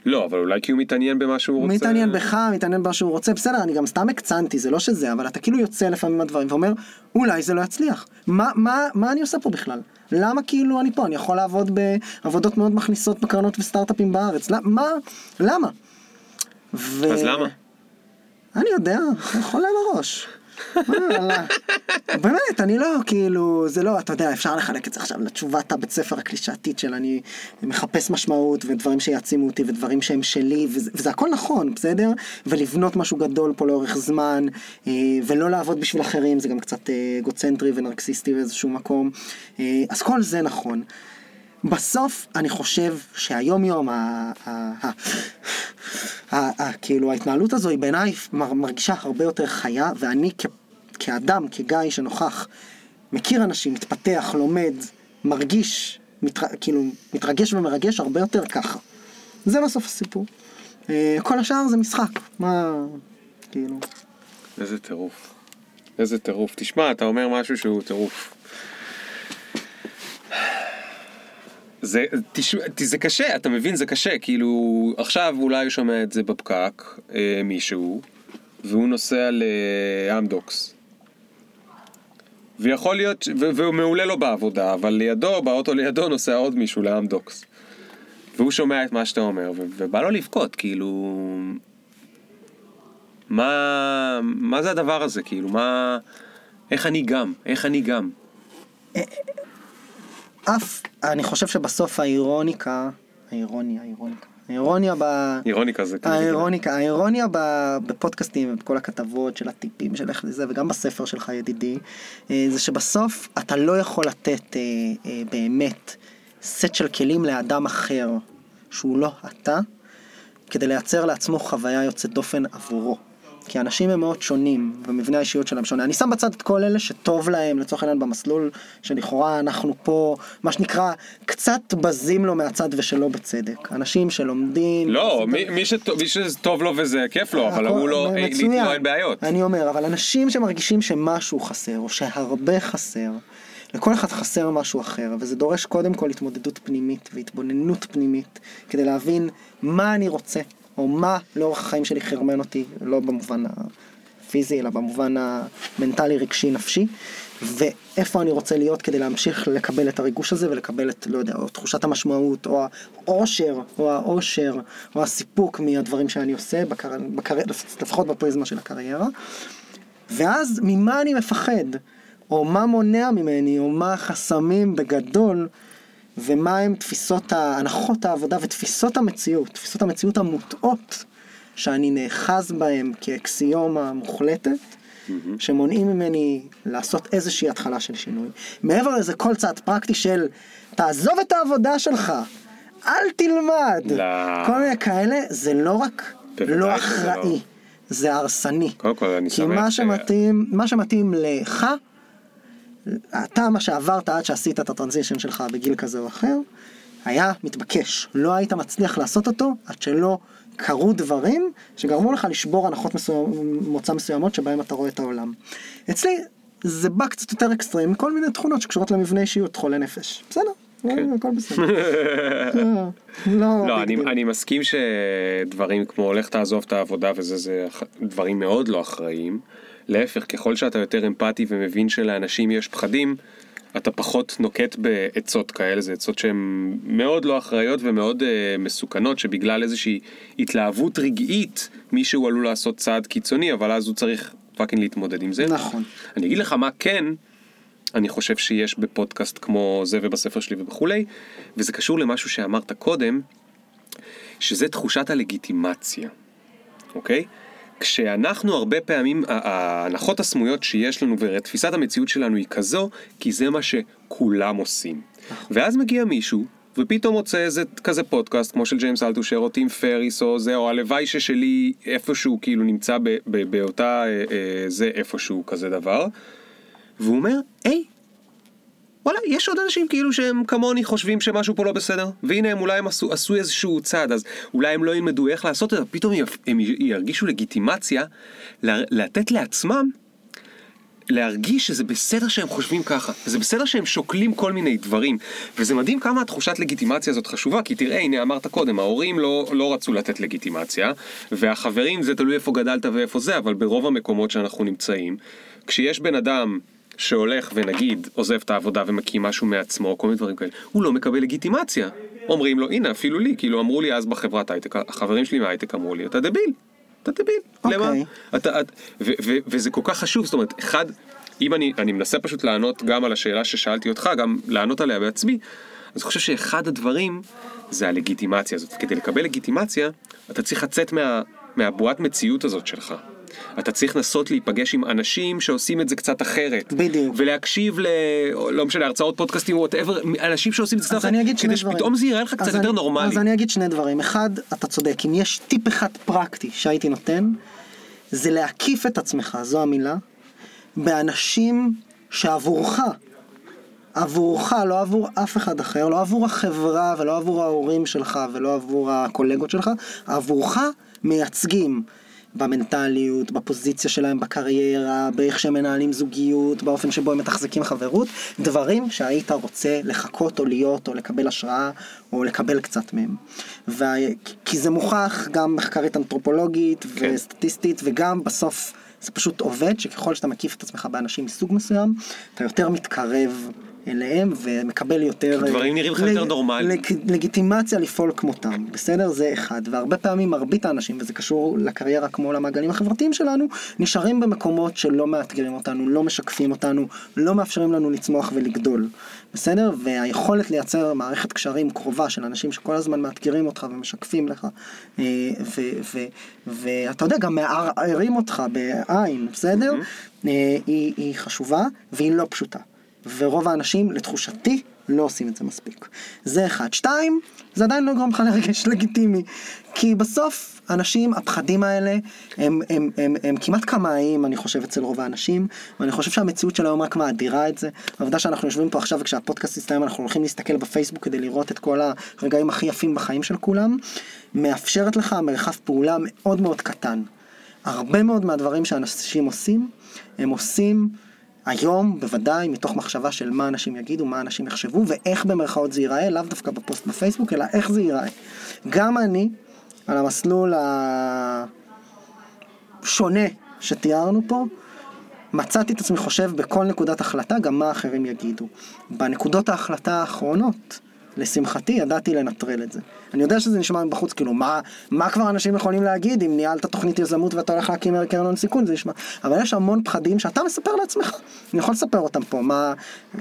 לא, אבל אולי כי הוא מתעניין במה שהוא הוא רוצה. מתעניין בך, מתעניין במה שהוא רוצה, בסדר, אני גם סתם הקצנתי, זה לא שזה, אבל אתה כאילו יוצא לפעמים מהדברים ואומר, אולי זה לא יצליח. מה, מה, מה אני עושה פה בכלל? למה כאילו אני פה? אני יכול לעבוד בעבודות מאוד מכניסות בקרנות וסטארט-אפים בארץ. למ- מה? למה? ו... אז למה? אני יודע, חולה בראש. באמת, אני לא, כאילו, זה לא, אתה יודע, אפשר לחלק את זה עכשיו לתשובת הבית ספר הקלישאתית של אני מחפש משמעות ודברים שיעצימו אותי ודברים שהם שלי, וזה, וזה הכל נכון, בסדר? ולבנות משהו גדול פה לאורך זמן, אה, ולא לעבוד בשביל אחרים, זה גם קצת אה, אגוצנטרי ונרקסיסטי באיזשהו מקום. אה, אז כל זה נכון. בסוף אני חושב שהיום יום, ה- ה- ה- ה- ה- כאילו ההתנהלות הזו היא בעיניי מר- מרגישה הרבה יותר חיה, ואני כאדם, כגיא שנוכח, מכיר אנשים, מתפתח, לומד, מרגיש, כאילו מתרגש ומרגש הרבה יותר ככה. זה בסוף הסיפור. אה, כל השאר זה משחק, מה, כאילו... איזה טירוף. איזה טירוף. תשמע, אתה אומר משהו שהוא טירוף. זה, תשמע, זה קשה, אתה מבין? זה קשה. כאילו, עכשיו אולי שומע את זה בפקק, אה, מישהו, והוא נוסע לאמדוקס. ויכול להיות, ו- והוא מעולה לו בעבודה, אבל לידו, באוטו לידו נוסע עוד מישהו לאמדוקס. והוא שומע את מה שאתה אומר, ו- ובא לו לבכות, כאילו... מה, מה זה הדבר הזה, כאילו, מה... איך אני גם? איך אני גם? אף, אני חושב שבסוף האירוניקה, האירוניה, האירוניקה, האירוניה ב... אירוניקה זה כזה. האירוניקה, האירוניה ב- בפודקאסטים ובכל הכתבות של הטיפים של איך לזה וגם בספר שלך ידידי, אה, זה שבסוף אתה לא יכול לתת אה, אה, באמת סט של כלים לאדם אחר שהוא לא אתה, כדי לייצר לעצמו חוויה יוצאת דופן עבורו. כי אנשים הם מאוד שונים, ומבנה האישיות שלהם שונה. אני שם בצד את כל אלה שטוב להם, לצורך העניין במסלול שלכאורה אנחנו פה, מה שנקרא, קצת בזים לו מהצד ושלא בצדק. אנשים שלומדים... לא, מי, מי, שטוב, מי שטוב לו וזה כיף לו, אבל הכל- הוא לא, לא אין בעיות. אני אומר, אבל אנשים שמרגישים שמשהו חסר, או שהרבה חסר, לכל אחד חסר משהו אחר, וזה דורש קודם כל התמודדות פנימית והתבוננות פנימית, כדי להבין מה אני רוצה, או מה לאורך החיים שלי חרמן אותי, לא במובן הפיזי, אלא במובן המנטלי, רגשי, נפשי, ואיפה אני רוצה להיות כדי להמשיך לקבל את הריגוש הזה ולקבל את, לא יודע, או תחושת המשמעות, או האושר, או האושר, או הסיפוק מהדברים שאני עושה, בקר... בקר... לפחות בפריזמה של הקריירה. ואז ממה אני מפחד, או מה מונע ממני, או מה החסמים בגדול, ומה הם תפיסות, הנחות העבודה ותפיסות המציאות, תפיסות המציאות המוטעות, שאני נאחז בהם כאקסיומה מוחלטת, שמונעים ממני לעשות איזושהי התחלה של שינוי. מעבר לזה, כל צעד פרקטי של תעזוב את העבודה שלך, אל תלמד, לא. כל מיני כאלה, זה לא רק לא לא. אחראי, זה הרסני. קודם כל, אני כי שמח מה ש- שמתאים, מה שמתאים לך, אתה מה שעברת עד שעשית את הטרנזישן שלך בגיל כזה או אחר, היה מתבקש. לא היית מצליח לעשות אותו עד שלא קרו דברים שגרמו לך לשבור הנחות מסוים, מוצא מסוימות שבהם אתה רואה את העולם. אצלי זה בא קצת יותר אקסטרים מכל מיני תכונות שקשורות למבנה אישיות, חולה נפש. בסדר, הכל בסדר. לא, לא, ביג אני, מסכים שדברים כמו לך תעזוב את העבודה וזה, זה דברים מאוד לא אחראיים. להפך, ככל שאתה יותר אמפתי ומבין שלאנשים יש פחדים, אתה פחות נוקט בעצות כאלה, זה עצות שהן מאוד לא אחראיות ומאוד uh, מסוכנות, שבגלל איזושהי התלהבות רגעית, מישהו עלול לעשות צעד קיצוני, אבל אז הוא צריך fucking להתמודד עם זה. נכון. אני אגיד לך מה כן, אני חושב שיש בפודקאסט כמו זה ובספר שלי וכולי, וזה קשור למשהו שאמרת קודם, שזה תחושת הלגיטימציה, אוקיי? כשאנחנו הרבה פעמים, ההנחות הסמויות שיש לנו ותפיסת המציאות שלנו היא כזו, כי זה מה שכולם עושים. ואז מגיע מישהו, ופתאום מוצא איזה כזה פודקאסט כמו של ג'יימס אלטושר או טים פריס או זה, או הלוואי ששלי איפשהו כאילו נמצא באותה אה, אה, זה איפשהו כזה דבר, והוא אומר, היי, יש עוד אנשים כאילו שהם כמוני חושבים שמשהו פה לא בסדר, והנה הם אולי הם עשו, עשו איזשהו צעד, אז אולי הם לא ילמדו איך לעשות את זה, פתאום הם, הם ירגישו לגיטימציה לתת לעצמם להרגיש שזה בסדר שהם חושבים ככה, וזה בסדר שהם שוקלים כל מיני דברים, וזה מדהים כמה התחושת לגיטימציה הזאת חשובה, כי תראה, הנה אמרת קודם, ההורים לא, לא רצו לתת לגיטימציה, והחברים זה תלוי איפה גדלת ואיפה זה, אבל ברוב המקומות שאנחנו נמצאים, כשיש בן אדם שהולך ונגיד עוזב את העבודה ומקים משהו מעצמו, כל מיני דברים כאלה, הוא לא מקבל לגיטימציה. אומרים לו, הנה, אפילו לי, כאילו אמרו לי אז בחברת הייטק, החברים שלי מהייטק אמרו לי, אתה דביל, אתה דביל, אוקיי. למה? אתה, את, ו, ו, וזה כל כך חשוב, זאת אומרת, אחד, אם אני, אני מנסה פשוט לענות גם על השאלה ששאלתי אותך, גם לענות עליה בעצמי, אז אני חושב שאחד הדברים זה הלגיטימציה הזאת. כדי לקבל לגיטימציה, אתה צריך לצאת מה, מהבועת מציאות הזאת שלך. אתה צריך לנסות להיפגש עם אנשים שעושים את זה קצת אחרת. בדיוק. ולהקשיב ל... לא משנה, הרצאות פודקאסטים, וואטאבר, אנשים שעושים את זה קצת אחרת, אני אגיד שני כדי. שפתאום זה יראה לך קצת אני- יותר נורמלי. אז אני אגיד שני דברים. אחד, אתה צודק, אם יש טיפ אחד פרקטי שהייתי נותן, זה להקיף את עצמך, זו המילה, באנשים שעבורך, עבורך, לא עבור אף אחד אחר, לא עבור החברה ולא עבור ההורים שלך ולא עבור הקולגות שלך, עבורך מייצגים במנטליות, בפוזיציה שלהם בקריירה, באיך שהם מנהלים זוגיות, באופן שבו הם מתחזקים חברות, דברים שהיית רוצה לחכות או להיות או לקבל השראה או לקבל קצת מהם. וה... כי זה מוכח גם מחקרית אנתרופולוגית כן. וסטטיסטית וגם בסוף זה פשוט עובד שככל שאתה מקיף את עצמך באנשים מסוג מסוים, אתה יותר מתקרב אליהם ומקבל יותר... כי דברים נראים לך לג- יותר נורמליים. לג- לגיטימציה לפעול כמותם, בסדר? זה אחד. והרבה פעמים מרבית האנשים, וזה קשור לקריירה כמו למעגלים החברתיים שלנו, נשארים במקומות שלא מאתגרים אותנו, לא משקפים אותנו, לא מאפשרים לנו לצמוח ולגדול, בסדר? והיכולת לייצר מערכת קשרים קרובה של אנשים שכל הזמן מאתגרים אותך ומשקפים לך, אה, ואתה יודע, גם מערערים אותך בעין, בסדר? אה, היא, היא חשובה והיא לא פשוטה. ורוב האנשים, לתחושתי, לא עושים את זה מספיק. זה אחד. שתיים, זה עדיין לא יגרום לך להרגש לגיטימי. כי בסוף, אנשים, הפחדים האלה, הם, הם, הם, הם כמעט קמאיים, אני חושב, אצל רוב האנשים, ואני חושב שהמציאות של היום רק מאדירה את זה. העובדה שאנחנו יושבים פה עכשיו, וכשהפודקאסט יסתיים, אנחנו הולכים להסתכל בפייסבוק כדי לראות את כל הרגעים הכי יפים בחיים של כולם, מאפשרת לך מרחב פעולה מאוד מאוד קטן. הרבה מאוד מהדברים שאנשים עושים, הם עושים היום בוודאי מתוך מחשבה של מה אנשים יגידו, מה אנשים יחשבו ואיך במרכאות זה ייראה, לאו דווקא בפוסט בפייסבוק, אלא איך זה ייראה. גם אני, על המסלול השונה שתיארנו פה, מצאתי את עצמי חושב בכל נקודת החלטה גם מה אחרים יגידו. בנקודות ההחלטה האחרונות, לשמחתי, ידעתי לנטרל את זה. אני יודע שזה נשמע מבחוץ, כאילו, מה, מה כבר אנשים יכולים להגיד אם ניהלת תוכנית יזמות ואתה הולך להקים קרן הון סיכון, זה נשמע... אבל יש המון פחדים שאתה מספר לעצמך. אני יכול לספר אותם פה, מה...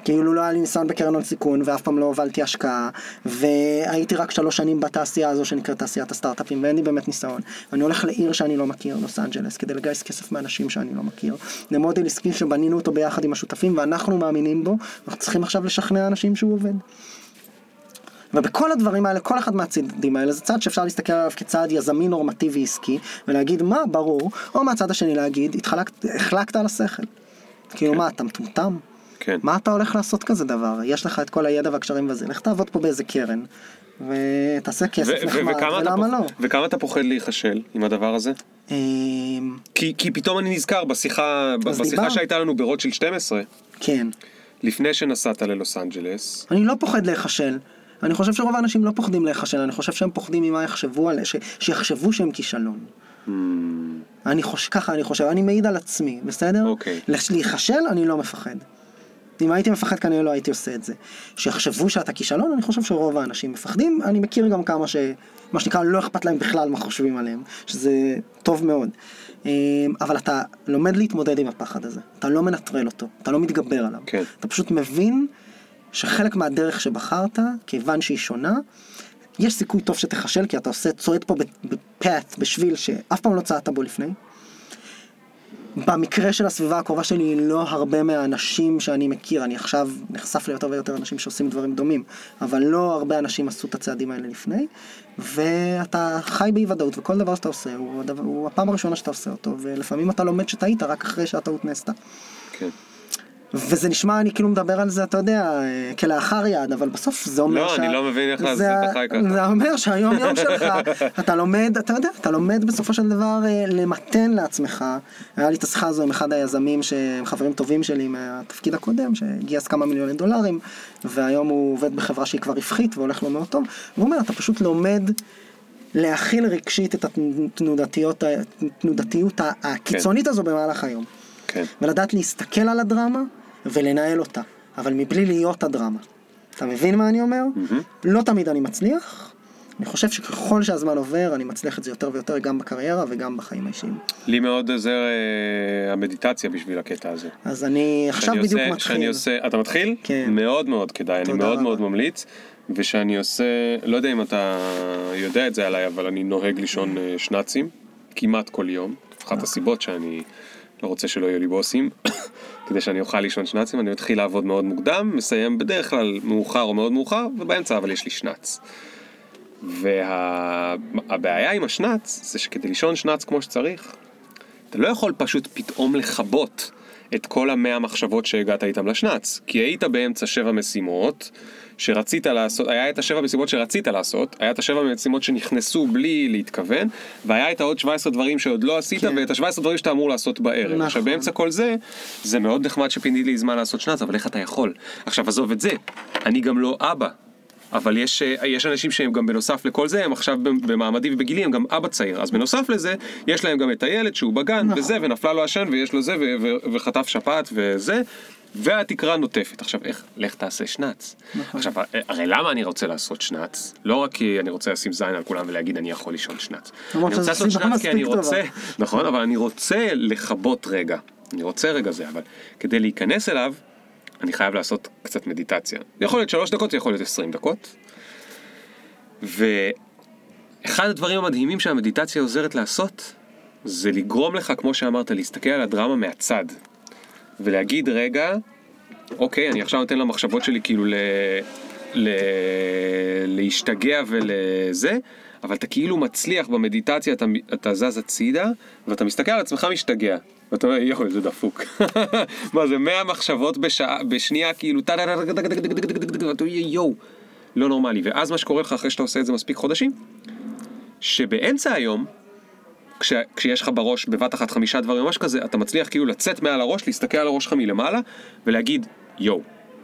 כאילו לא היה לי ניסיון בקרן הון סיכון ואף פעם לא הובלתי השקעה, והייתי רק שלוש שנים בתעשייה הזו שנקראת תעשיית הסטארט-אפים, ואין לי באמת ניסיון. ואני הולך לעיר שאני לא מכיר, לוס אנג'לס, כדי לגייס כסף מאנשים שאני לא מכיר. למודל עסקי שבנינו אותו ביחד עם השותפים ואנחנו מאמינים בו, אנחנו צריכים עכשיו לשכנע אנשים שהוא עובד. ובכל הדברים האלה, כל אחד מהצעדים האלה זה צעד שאפשר להסתכל עליו כצעד יזמי נורמטיבי עסקי, ולהגיד מה, ברור, או מהצד השני להגיד, התחלקת, החלקת על השכל. כאילו מה, אתה מטומטם? כן. מה אתה הולך לעשות כזה דבר? יש לך את כל הידע והקשרים וזה, לך תעבוד פה באיזה קרן, ותעשה כסף ו- ו- נחמד, אתה ולמה לא? וכמה אתה פוחד להיכשל עם הדבר הזה? אמ, כי, כי פתאום אני נזכר בשיחה, בשיחה. שהייתה לנו ברוטשילד 12, כן, לפני שנסעת ללוס אנג'לס, אני לא פוחד להיכשל. אני חושב שרוב האנשים לא פוחדים להיכשל, אני חושב שהם פוחדים ממה יחשבו עליהם, ש... שיחשבו שהם כישלון. אני חושב, ככה אני חושב, אני מעיד על עצמי, בסדר? אוקיי. לש- להיכשל, אני לא מפחד. אם הייתי מפחד כנראה לא הייתי עושה את זה. שיחשבו שאתה כישלון, אני חושב שרוב האנשים מפחדים, אני מכיר גם כמה ש... מה שנקרא, לא אכפת להם בכלל מה חושבים עליהם, שזה טוב מאוד. אמ, אבל אתה לומד להתמודד עם הפחד הזה, אתה לא מנטרל אותו, אתה לא מתגבר עליו. כן. אתה פשוט מבין שחלק מהדרך שבחרת, כיוון שהיא שונה, יש סיכוי טוב שתיכשל, כי אתה עושה, צועד פה בפאט, בשביל שאף פעם לא צעדת בו לפני. במקרה של הסביבה הקרובה שלי, לא הרבה מהאנשים שאני מכיר, אני עכשיו נחשף ליותר ויותר אנשים שעושים דברים דומים, אבל לא הרבה אנשים עשו את הצעדים האלה לפני, ואתה חי באי ודאות, וכל דבר שאתה עושה הוא, הדבר, הוא הפעם הראשונה שאתה עושה אותו, ולפעמים אתה לומד שטעית רק אחרי שהטעות נעשתה. כן. וזה נשמע, אני כאילו מדבר על זה, אתה יודע, אה, כלאחר יד, אבל בסוף זה אומר לא, אני לא מבין איך זה זה אתה ה- חי ככה. זה אומר שהיום יום שלך, אתה לומד, אתה יודע, אתה לומד בסופו של דבר אה, למתן לעצמך. היה לי את השיחה הזו עם אחד היזמים שהם חברים טובים שלי מהתפקיד הקודם, שגייס כמה מיליוני דולרים, והיום הוא עובד בחברה שהיא כבר רווחית והולך לו מאוד טוב. והוא אומר, אתה פשוט לומד להכיל רגשית את התנודתיות, התנודתיות הקיצונית הזו במהלך היום. כן. ולדעת להסתכל על הדרמה ולנהל אותה, אבל מבלי להיות הדרמה. אתה מבין מה אני אומר? לא תמיד אני מצליח. אני חושב שככל שהזמן עובר, אני מצליח את זה יותר ויותר גם בקריירה וגם בחיים האישיים. לי מאוד עוזר אה, המדיטציה בשביל הקטע הזה. אז אני עכשיו בדיוק עושה- מתחיל. שאני עושה, אתה מתחיל? כן. מאוד מאוד כדאי, אני מאוד רבה. מאוד ממליץ. ושאני עושה, לא יודע אם אתה יודע את זה עליי, אבל אני נוהג לישון אה, שנ"צים, כמעט כל יום. אחת הסיבות שאני לא רוצה שלא יהיו לי בוסים, כדי שאני אוכל לישון שנ"צים, אני מתחיל לעבוד מאוד מוקדם, מסיים בדרך כלל מאוחר או מאוד מאוחר, ובאמצע אבל יש לי שנ"צ. והבעיה עם השנ"צ זה שכדי לישון שנ"צ כמו שצריך, אתה לא יכול פשוט פתאום לכבות את כל המאה מחשבות שהגעת איתם לשנ"צ, כי היית באמצע שבע משימות שרצית לעשות, היה את השבע משימות שרצית לעשות, היה את השבע משימות שנכנסו בלי להתכוון, והיה את העוד 17 דברים שעוד לא עשית, כן. ואת ה-17 דברים שאתה אמור לעשות בערב. נכון. עכשיו באמצע כל זה, זה מאוד נחמד שפיניתי לי זמן לעשות שנ"צ, אבל איך אתה יכול? עכשיו עזוב את זה, אני גם לא אבא. אבל יש, אה, יש אנשים שהם גם בנוסף לכל זה, הם עכשיו במעמדי ובגילי, הם גם אבא צעיר. אז בנוסף לזה, יש להם גם את הילד שהוא בגן, נכון. וזה, ונפלה לו עשן, ויש לו זה, ו- ו- וחטף שפעת וזה, והתקרה נוטפת. עכשיו, איך, לך תעשה שנץ. נכון. עכשיו, הרי למה אני רוצה לעשות שנץ? לא רק כי אני רוצה לשים זין על כולם ולהגיד אני יכול לישון שנץ. למרות אני רוצה לעשות סיבה שנץ כי אני מספיק טובה. רוצה, נכון, אבל אני רוצה לכבות רגע. אני רוצה רגע זה, אבל כדי להיכנס אליו, אני חייב לעשות קצת מדיטציה. זה יכול להיות שלוש דקות, זה יכול להיות עשרים דקות. ואחד הדברים המדהימים שהמדיטציה עוזרת לעשות, זה לגרום לך, כמו שאמרת, להסתכל על הדרמה מהצד. ולהגיד, רגע, אוקיי, אני עכשיו נותן למחשבות שלי כאילו ל... ל... להשתגע ולזה, אבל אתה כאילו מצליח במדיטציה, אתה, אתה זז הצידה, ואתה מסתכל על עצמך משתגע. ואתה אומר, יואו, איזה דפוק. מה זה, 100 מחשבות בשעה, בשנייה, כאילו, טה טה טה יואו, לא נורמלי. ואז מה שקורה לך אחרי שאתה עושה את זה מספיק חודשים, שבאמצע היום, כש, כשיש לך בראש בבת אחת חמישה דברים ממש כזה, אתה מצליח כאילו לצאת מעל הראש, להסתכל על הראש שלך מלמעלה, ולהגיד, יואו,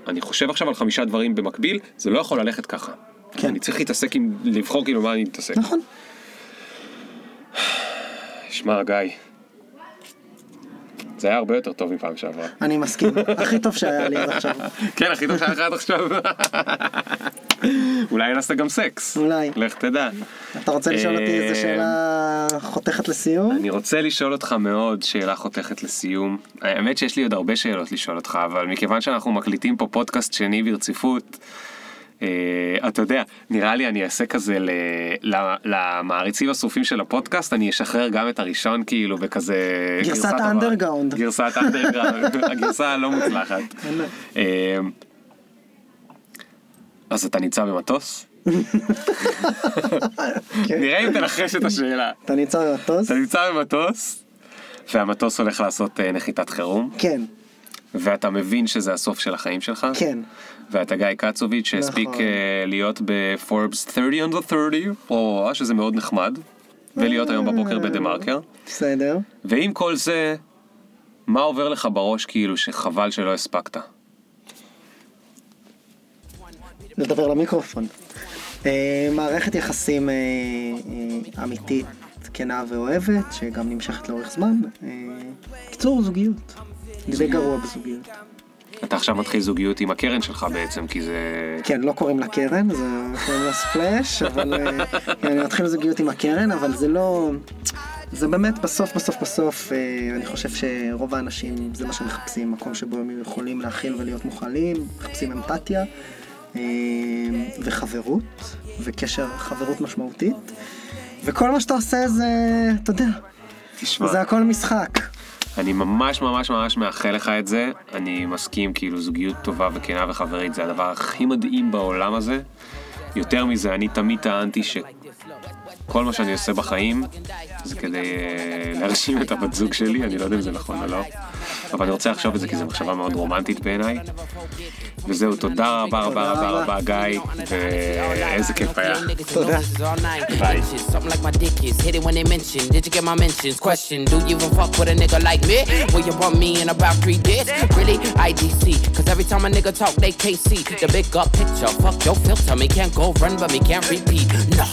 אני חושב עכשיו על חמישה דברים במקביל, זה לא יכול ללכת ככה. כן. אני צריך להתעסק עם, לבחור כאילו מה אני מתעסק. נכון. שמע, גיא, זה היה הרבה יותר טוב מפעם שעברה. אני מסכים. הכי טוב שהיה לי עד עכשיו. כן, הכי טוב שהיה לך עד עכשיו. אולי נעשה גם סקס. אולי. לך תדע. אתה רוצה לשאול אותי איזה אה, שאלה חותכת לסיום? אני רוצה לשאול אותך מאוד שאלה חותכת לסיום. האמת שיש לי עוד הרבה שאלות לשאול אותך, אבל מכיוון שאנחנו מקליטים פה פודקאסט שני ברציפות, אתה יודע, נראה לי אני אעשה כזה ל, ל, למעריצים השרופים של הפודקאסט, אני אשחרר גם את הראשון כאילו בכזה... גרסת האנדרגראונד. גרסת האנדרגראונד, הגרסה הלא מוצלחת. אה, אז אתה נמצא במטוס? כן. נראה אם תנחש את השאלה. אתה נמצא במטוס? אתה נמצא במטוס, והמטוס הולך לעשות אה, נחיתת חירום, כן, ואתה מבין שזה הסוף של החיים שלך. כן. ואתה גיא קצוביץ' שהספיק נכון. אה, להיות בפורבס 30 on the 30, או שזה מאוד נחמד, ולהיות היום בבוקר בדה מרקר. בסדר. ועם כל זה, מה עובר לך בראש כאילו שחבל שלא הספקת? לדבר למיקרופון. אה, מערכת יחסים אה, אה, אמיתית, כנה ואוהבת, שגם נמשכת לאורך זמן. אה, קיצור, זוגיות. די גרוע בזוגיות. אתה עכשיו מתחיל זוגיות עם הקרן שלך בעצם, כי זה... כן, לא קוראים לה קרן, זה קוראים לה ספלאש, אבל אה, אני מתחיל זוגיות עם הקרן, אבל זה לא... זה באמת בסוף בסוף בסוף, אה, אני חושב שרוב האנשים זה מה שמחפשים, מקום שבו הם יכולים להכיל ולהיות מוכלים, מחפשים אמפתיה אה, וחברות, וקשר חברות משמעותית, וכל מה שאתה עושה זה, אתה יודע, תשמע, זה הכל משחק. אני ממש ממש ממש מאחל לך את זה. אני מסכים, כאילו זוגיות טובה וכנה וחברית זה הדבר הכי מדהים בעולם הזה. יותר מזה, אני תמיד טענתי שכל מה שאני עושה בחיים זה כדי אה, להרשים את הבת זוג שלי, אני לא יודע אם זה נכון או לא, אבל אני רוצה לחשוב את זה כי זו מחשבה מאוד רומנטית בעיניי. וזהו, תודה רבה רבה רבה רבה גיא, ואיזה כיף היה. תודה. ביי. Something like my dick is hit it when they mention. Did you get my mentions? Question: Do you even fuck with a nigga like me? Will you bump me in about three days? Really? IDC. Cause every time a nigga talk, they can't see the big up picture. Fuck your filter, me can't go run, but me can't repeat. No.